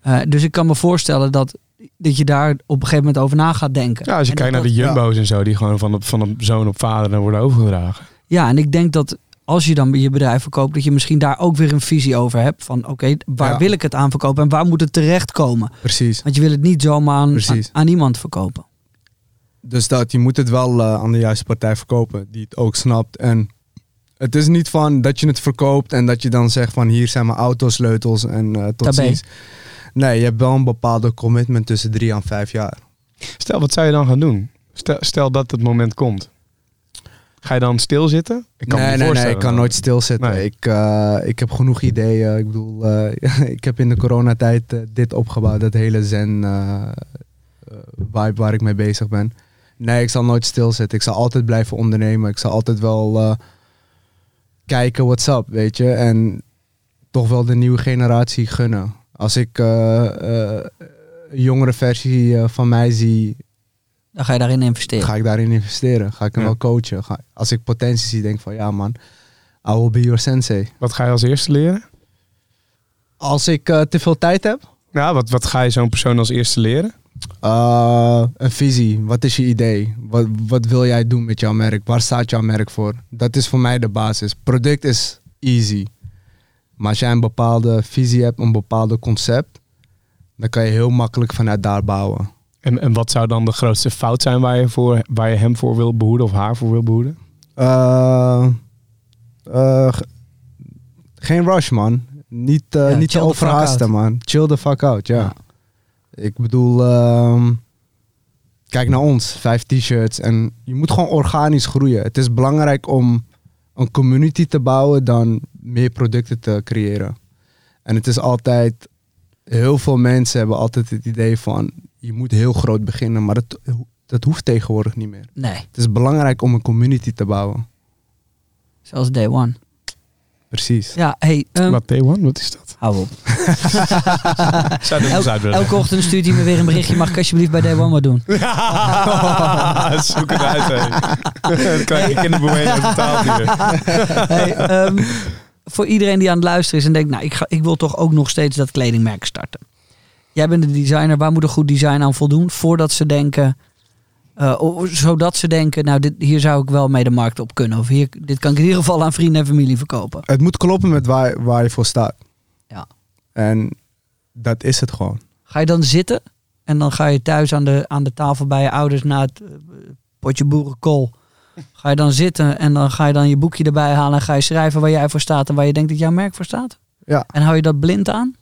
Eh, dus ik kan me voorstellen dat, dat je daar op een gegeven moment over na gaat denken. Ja, als je En kijkt naar dat- de Jumbo's en zo, die gewoon van op, van op zoon op vader dan worden overgedragen. Ja, en ik denk dat als je dan je bedrijf verkoopt, dat je misschien daar ook weer een visie over hebt. Van oké, waar Ja. wil ik het aan verkopen en waar moet het terechtkomen? Precies. Want je wil het niet zomaar aan, aan, iemand verkopen. Dus dat, je moet het wel eh, aan de juiste partij verkopen, die het ook snapt. En het is niet van dat je het verkoopt en dat je dan zegt van hier zijn mijn autosleutels en eh, tot Tabé. ziens. Nee, je hebt wel een bepaalde commitment tussen drie en vijf jaar. Stel, wat zou je dan gaan doen? Stel, stel dat het moment komt. Ga je dan stilzitten? Ik kan me nee, niet nee, nee, ik kan nooit stilzitten. Nee. Ik, ik heb genoeg ideeën. Ik bedoel, eh, ik heb in de coronatijd eh, dit opgebouwd, dat hele zen eh, vibe waar ik mee bezig ben. Nee, ik zal nooit stilzitten. Ik zal altijd blijven ondernemen. Ik zal altijd wel kijken what's up, weet je. En toch wel de nieuwe generatie gunnen. Als ik een jongere versie van mij zie, Dan ga je daarin investeren. ga ik daarin investeren. Ga ik hem Ja. wel coachen. Ga, als ik potentie zie, denk van ja man, I will be your sensei. Wat ga je als eerste leren? Als ik eh, te veel tijd heb, Nou, wat, wat ga je zo'n persoon als eerste leren? eh, een visie. Wat is je idee? Wat, wat wil jij doen met jouw merk? Waar staat jouw merk voor? Dat is voor mij de basis. Product is easy. Maar als jij een bepaalde visie hebt, een bepaalde concept, dan kan je heel makkelijk vanuit daar bouwen. En, en wat zou dan de grootste fout zijn waar je, voor, waar je hem voor wil behoeden of haar voor wil behoeden? Eh, eh, ge- geen rush, man. Niet, eh, Ja, niet te overhaasten, man. Chill the fuck out, ja. Ja. Ik bedoel, ehm, kijk naar ons, vijf t-shirts. En je moet gewoon organisch groeien. Het is belangrijk om een community te bouwen dan meer producten te creëren. En het is altijd, heel veel mensen hebben altijd het idee van, je moet heel groot beginnen. Maar dat, dat hoeft tegenwoordig niet meer. Nee, Het is belangrijk om een community te bouwen. zoals day one. Precies. Ja, hey, ehm, Wat Day One? Wat is dat? hou op. Elke ochtend stuurt hij me weer een berichtje. Mag ik alsjeblieft bij day one wat doen? Zoek het uit, hè. Dan krijg uit betaald hier. Hey, ehm, voor iedereen die aan het luisteren is en denkt, nou, ik, ga, ik wil toch ook nog steeds dat kledingmerk starten. Jij bent de designer, waar moet een goed design aan voldoen voordat ze denken, eh, zodat ze denken, nou, dit, hier zou ik wel mee de markt op kunnen. Of hier, dit kan ik in ieder geval aan vrienden en familie verkopen. Het moet kloppen met waar, waar je voor staat. Ja. En dat is het gewoon. Ga je dan zitten en dan ga je thuis aan de, aan de tafel bij je ouders na het eh, potje boerenkool. Ga je dan zitten en dan ga je dan je boekje erbij halen en ga je schrijven waar jij voor staat en waar je denkt dat jouw merk voor staat? Ja. En hou je dat blind aan?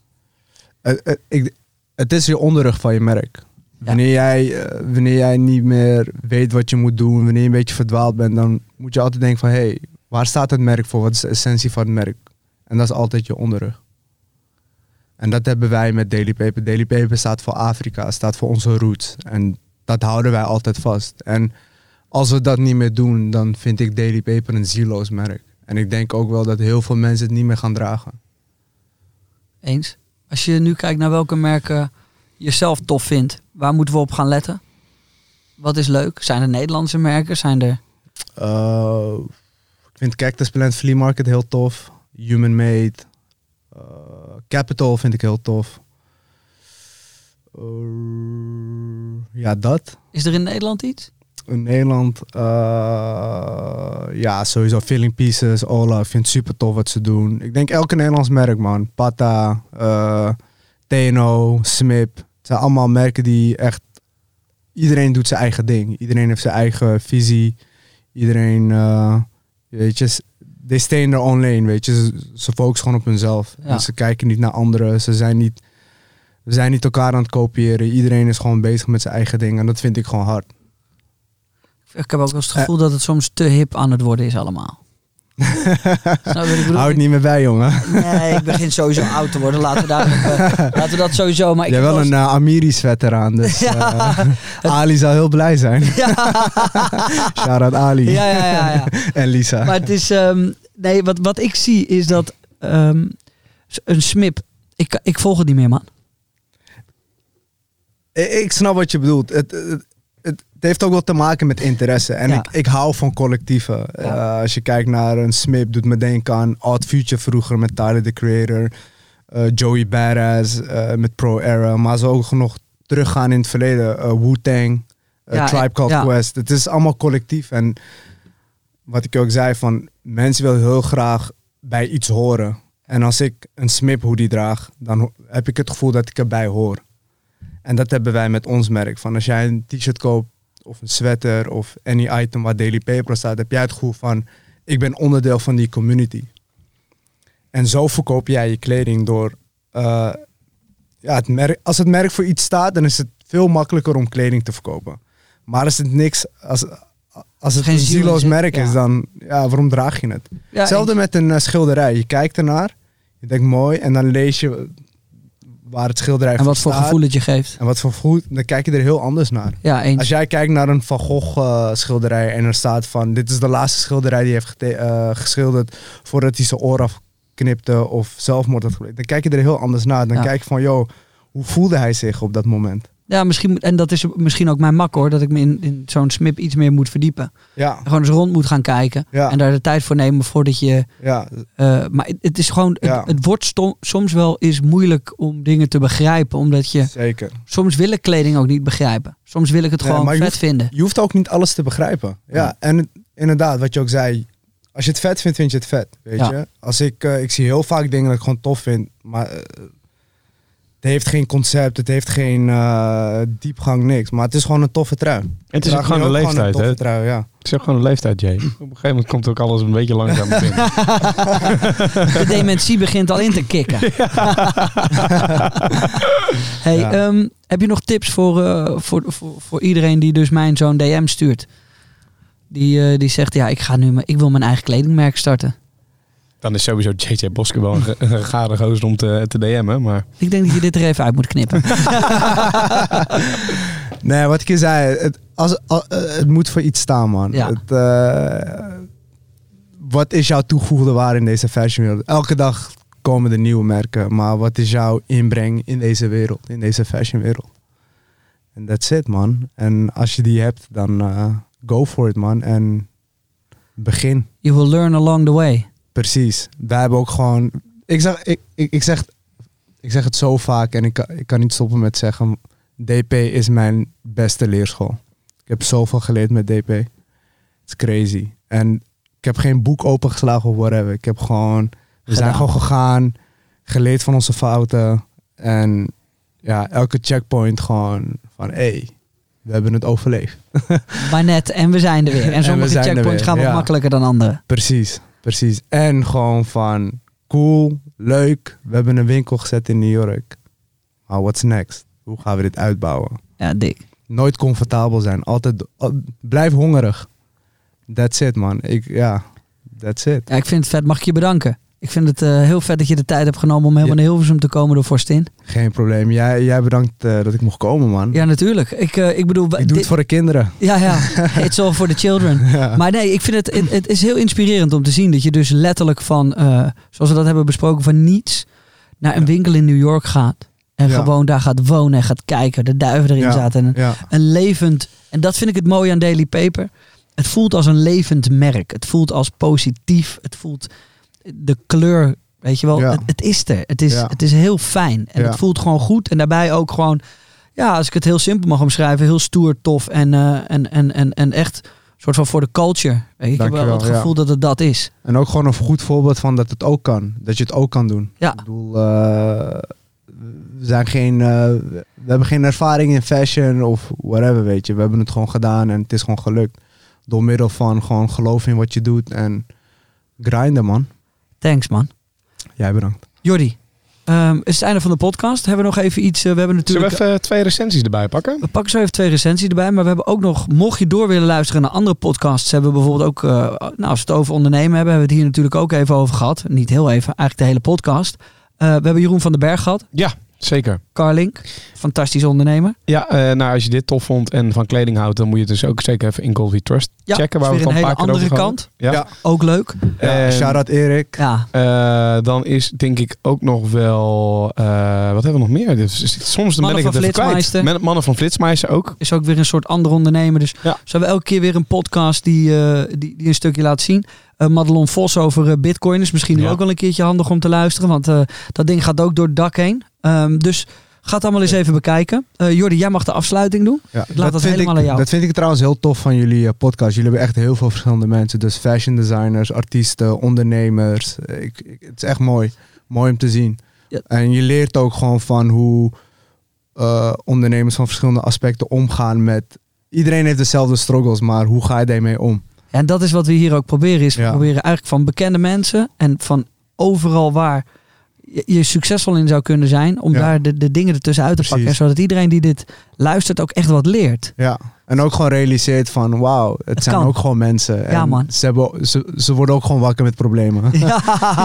Het, ik, het is je onderrug van je merk. Wanneer, jij, eh, wanneer jij niet meer weet wat je moet doen, wanneer je een beetje verdwaald bent, dan moet je altijd denken van hé, hey, waar staat het merk voor? Wat is de essentie van het merk? En dat is altijd je onderrug. En dat hebben wij met Daily Paper. Daily Paper staat voor Afrika, staat voor onze roots. En dat houden wij altijd vast. En als we dat niet meer doen, dan vind ik Daily Paper een zieloos merk. En ik denk ook wel dat heel veel mensen het niet meer gaan dragen. Eens. Als je nu kijkt naar welke merken je zelf tof vindt, waar moeten we op gaan letten? Wat is leuk? Zijn er Nederlandse merken? Zijn er... Uh, ik vind Cactus Plant Flea Market heel tof. Human Made. Uh, Capital vind ik heel tof. Uh, ja, dat. Is er in Nederland iets? In Nederland, uh, ja, sowieso Filling Pieces, Ola. Ik vind het super tof wat ze doen. Ik denk elke Nederlands merk, man. Pata, uh, TNO, Smip. Het zijn allemaal merken die echt... Iedereen doet zijn eigen ding. Iedereen heeft zijn eigen visie. Iedereen, uh, weet je, they stay in their own lane, weet je. Ze, ze focussen gewoon op hunzelf. Ja. En ze kijken niet naar anderen. Ze zijn niet, we zijn niet elkaar aan het kopiëren. Iedereen is gewoon bezig met zijn eigen ding. En dat vind ik gewoon hard. Ik heb ook wel eens het gevoel dat het soms te hip aan het worden is allemaal. Je? Hou het niet meer bij, jongen. Nee, ik begin sowieso oud te worden. Laten we, daar, eh, laten we dat sowieso... Maar ik Jij heb wel een uh, Amiris veteraan, dus Ja. eh, Ali zal heel blij zijn. Shout-out Ali. Ja, ja, ja, ja. en Lisa. Maar het is... ehm, nee, wat, wat ik zie is dat ehm, een smip... Ik, ik volg het niet meer, man. Ik, ik snap wat je bedoelt. Het, het, het, heeft ook wel te maken met interesse. En Ja. ik, ik hou van collectieven. Eh, als je kijkt naar een Smip, doet me denken aan Odd Future vroeger met Tyler, the Creator. eh, Joey Badass eh, met Pro Era. Maar zo ook nog teruggaan in het verleden. Wu-Tang, Ja, Tribe Called. Quest. Het is allemaal collectief. En wat ik ook zei, van mensen willen heel graag bij iets horen. En als ik een Smip hoodie draag, dan heb ik het gevoel dat ik erbij hoor. En dat hebben wij met ons merk. Van als jij een t-shirt koopt of een sweater of any item waar Daily Paper staat, heb jij het gevoel van ik ben onderdeel van die community. En zo verkoop jij je kleding door. eh, ja, het merk, als het merk voor iets staat, dan is het veel makkelijker om kleding te verkopen. Maar als het niks, als, als het Geen een zieloos merk ja. is, dan ja, waarom draag je het? Ja, Hetzelfde met een eh, schilderij. Je kijkt ernaar, je denkt mooi en dan lees je waar het schilderij En wat voor staat. gevoel het je geeft. En wat voor gevoel, dan kijk je er heel anders naar. Ja, eens. Als jij kijkt naar een Van Gogh eh, schilderij en er staat van... dit is de laatste schilderij die hij heeft eh, geschilderd... voordat hij zijn oor afknipte of zelfmoord had gepleegd. Dan kijk je er heel anders naar. Dan Ja. kijk je van, joh, hoe voelde hij zich op dat moment? Ja, misschien, en dat is misschien ook mijn mak hoor. Dat ik me in, in zo'n smip iets meer moet verdiepen. Ja, Gewoon eens rond moet gaan kijken. Ja. En daar de tijd voor nemen voordat je... ja, eh, maar het- het is gewoon... Ja. Het, wordt stom- soms wel eens moeilijk om dingen te begrijpen. Omdat je... zeker. Soms wil ik kleding ook niet begrijpen. Soms wil ik het gewoon vet hoeft- vinden. Je hoeft ook niet alles te begrijpen. Ja, en inderdaad, wat je ook zei... als je het vet vindt, vind je het vet, weet je? Als ik, eh, ik zie heel vaak dingen dat ik gewoon tof vind... maar eh, het heeft geen concept, het heeft geen eh, diepgang, niks. Maar het is gewoon een toffe trui. Het is ook gewoon een leeftijd, toffe hè? Trui, ja. Het is ook gewoon de leeftijd, Jay. Op een gegeven moment komt ook alles een beetje langzaam binnen. De dementie begint al in te kicken. hey, Ja. ehm, heb je nog tips voor, eh, voor, voor, voor iedereen die dus mijn zo'n DM stuurt? Die, eh, die zegt, ja, ik, ga nu, ik wil mijn eigen kledingmerk starten. Dan is sowieso JJ Boske wel een, gare gozer om te, te DM'en. Maar Ik denk dat je dit er even uit moet knippen. Nee, wat ik je zei, het, als, al- eh, het moet voor iets staan, man. Ja. Het, eh, wat is jouw toegevoegde waarde in deze fashionwereld? Elke dag komen er nieuwe merken, maar wat is jouw inbreng in deze wereld, in deze fashionwereld? En that's it, man. En als je die hebt, dan eh, go for it, man. En begin. You will learn along the way. Precies. Wij hebben ook gewoon. Ik zeg, ik, ik, ik zeg, ik zeg het zo vaak en ik, kan- ik kan niet stoppen met zeggen. DP is mijn beste leerschool. Ik heb zoveel geleerd met DP. Het is crazy. En ik heb geen boek opengeslagen of whatever. Ik heb gewoon. We zijn Gedaan. gewoon gegaan, geleerd van onze fouten. En ja, elke checkpoint gewoon van hé, hey, we hebben het overleefd. Maar net, en we zijn er weer. En sommige zijn checkpoints gaan wat ja. makkelijker dan andere. Precies, precies. En gewoon van cool, leuk. We hebben een winkel gezet in New York. Maar what's next? Hoe gaan we dit uitbouwen? Ja, dik. Nooit comfortabel zijn. Altijd al- blijf hongerig. That's it, man. Ik, ja, that's it. Ja, ik vind het vet. Mag ik je bedanken? Ik vind het eh, heel vet dat je de tijd hebt genomen om helemaal Ja. naar Hilversum te komen door Forstin. Geen probleem. Jij, jij bedankt eh, dat ik mocht komen, man. Ja, natuurlijk. Ik, eh, ik bedoel... ik doe dit- het voor de kinderen. Ja, ja. It's all for the children. Ja. Maar nee, ik vind het, het, het is heel inspirerend om te zien dat je dus letterlijk van, zoals we dat hebben besproken, van niets naar een winkel in New York gaat. En gewoon daar gaat wonen en gaat kijken. De duiven erin zaten. En een, Ja, een levend, en dat vind ik het mooie aan Daily Paper. Het voelt als een levend merk. Het voelt als positief. Het voelt de kleur, weet je wel. Ja. Het, het is er. Het is, Ja. het is heel fijn. En het voelt gewoon goed. En daarbij ook gewoon, ja, als ik het heel simpel mag omschrijven, heel stoer, tof en, eh, en, en, en, en echt soort van voor de culture. Weet je, ik heb wel het ja. gevoel dat het dat is. En ook gewoon een goed voorbeeld van dat het ook kan. Dat je het ook kan doen. Ja. Ik bedoel, eh, we, zijn geen, eh, we hebben geen ervaring in fashion of whatever, weet je. We hebben het gewoon gedaan en het is gewoon gelukt. Door middel van gewoon geloven in wat je doet en grinden, man. Thanks man. Jij bedankt. Jordi, Ehm, het is het einde van de podcast. Hebben we nog even iets... eh, we hebben Zullen natuurlijk... we even twee recensies erbij pakken? We pakken zo even twee recensies erbij. Maar we hebben ook nog, mocht je door willen luisteren naar andere podcasts, hebben we bijvoorbeeld ook, eh, nou, als we het over ondernemen hebben, hebben we het hier natuurlijk ook even over gehad. Niet heel even, eigenlijk de hele podcast. Eh, we hebben Jeroen van den Berg gehad, Ja, zeker. Carlink, fantastisch ondernemer. Ja, eh, nou, als je dit tof vond en van kleding houdt, dan moet je het dus ook zeker even in Goldie Trust Ja, checken. Waar we het een hele andere kant. Ja. Ja. Ook leuk. Ja, shout-out Erik. Ja, Eh, dan is denk ik ook nog wel. eh, wat hebben we nog meer? Dus, soms dan Mannen ben ik van het even kwijt. Mannen van Flitsmeister ook. is ook weer een soort andere ondernemer. Dus Ja. zo hebben we elke keer weer een podcast die, eh, die, die een stukje laat zien. Eh Madelon Vos over eh, bitcoin is misschien Ja. ook wel een keertje handig om te luisteren. Want eh, dat ding gaat ook door het dak heen. Ehm, dus ga het allemaal eens even bekijken. Eh Jordi, jij mag de afsluiting doen. Ja, laat dat helemaal ik, aan jou. Dat vind ik trouwens heel tof van jullie eh, podcast. Jullie hebben echt heel veel verschillende mensen. Dus fashion designers, artiesten, ondernemers. Eh, Ik, ik- het is echt mooi. Mooi om te zien. Ja. En je leert ook gewoon van hoe ondernemers van verschillende aspecten omgaan met... Iedereen heeft dezelfde struggles, maar hoe ga je daarmee om? En dat is wat we hier ook proberen. Is we proberen eigenlijk van bekende mensen en van overal waar je, je succesvol in zou kunnen zijn. Om Ja. daar de, de dingen ertussen uit te Precies. pakken. Zodat iedereen die dit luistert ook echt wat leert. Ja. En ook gewoon realiseert van, wauw, het, zijn kan. ook gewoon mensen. En man. Ze, hebben, ze, ze worden ook gewoon wakker met problemen. Ja.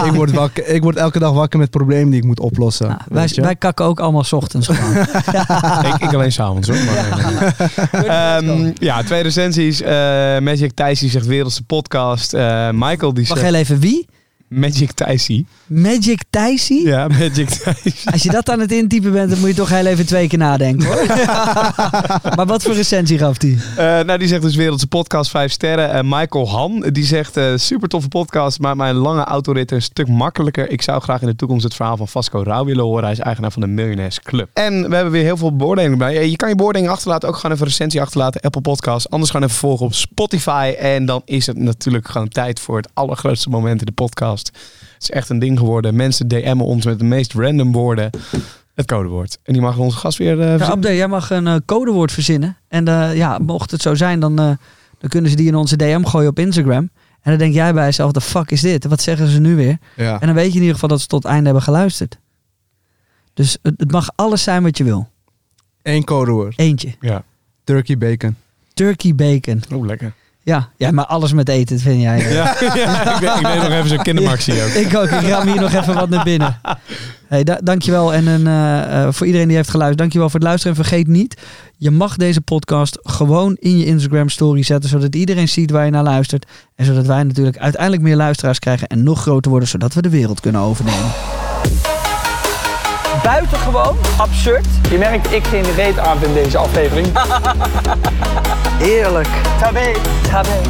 ik, word wakker, ik word elke dag wakker met problemen die ik moet oplossen. Nou, wij, wij kakken ook allemaal 's ochtends gewoon. ik, ik alleen s'avonds hoor. Maar, Ehm, ja, twee recensies. Eh, Magic Thijsie zegt wereldse podcast. Eh, Michael die Wacht zegt... heel even, wie? Magic Thijsie. Magic Thijsie? Ja, Magic Thijsie. Als je dat aan het intypen bent, dan moet je toch heel even twee keer nadenken hoor. maar wat voor recensie gaf die? Eh, nou, die zegt dus wereldse podcast, vijf sterren. Eh, Michael Han, die zegt eh, super toffe podcast, maakt mijn lange autorit een stuk makkelijker. Ik zou graag in de toekomst het verhaal van Vasco Rauw willen horen. Hij is eigenaar van de Millionaires Club. En we hebben weer heel veel beoordelingen bij. Je kan je beoordeling achterlaten, ook gewoon even een recensie achterlaten. Apple Podcast, anders gewoon even volgen op Spotify. En dan is het natuurlijk gewoon tijd voor het allergrootste moment in de podcast. Het is echt een ding geworden. Mensen DM'en ons met de meest random woorden. Het codewoord. En die mag onze gast weer eh Ja. Abde, jij mag een eh, codewoord verzinnen. En eh, ja, mocht het zo zijn, dan, eh, dan kunnen ze die in onze DM gooien op Instagram. En dan denk jij bij jezelf, de fuck is dit? Wat zeggen ze nu weer? Ja. En dan weet je in ieder geval dat ze tot het einde hebben geluisterd. Dus het, het mag alles zijn wat je wil. Eén codewoord. Eentje. Ja. Turkey bacon. Turkey bacon. Oh, lekker. Ja, ja maar alles met eten, vind jij. Ja, ja ik, deed nog even zo'n kindermaxie ook. Ik ook, ik ram hier nog even wat naar binnen. Hey, da dankjewel en een, eh, eh, voor iedereen die heeft geluisterd. Dankjewel voor het luisteren. En vergeet niet, je mag deze podcast gewoon in je Instagram story zetten. Zodat iedereen ziet waar je naar luistert. En zodat wij natuurlijk uiteindelijk meer luisteraars krijgen. En nog groter worden, zodat we de wereld kunnen overnemen buitengewoon absurd. Je merkt ik geen reet aan in deze aflevering. Eerlijk. Tabé. Tabé.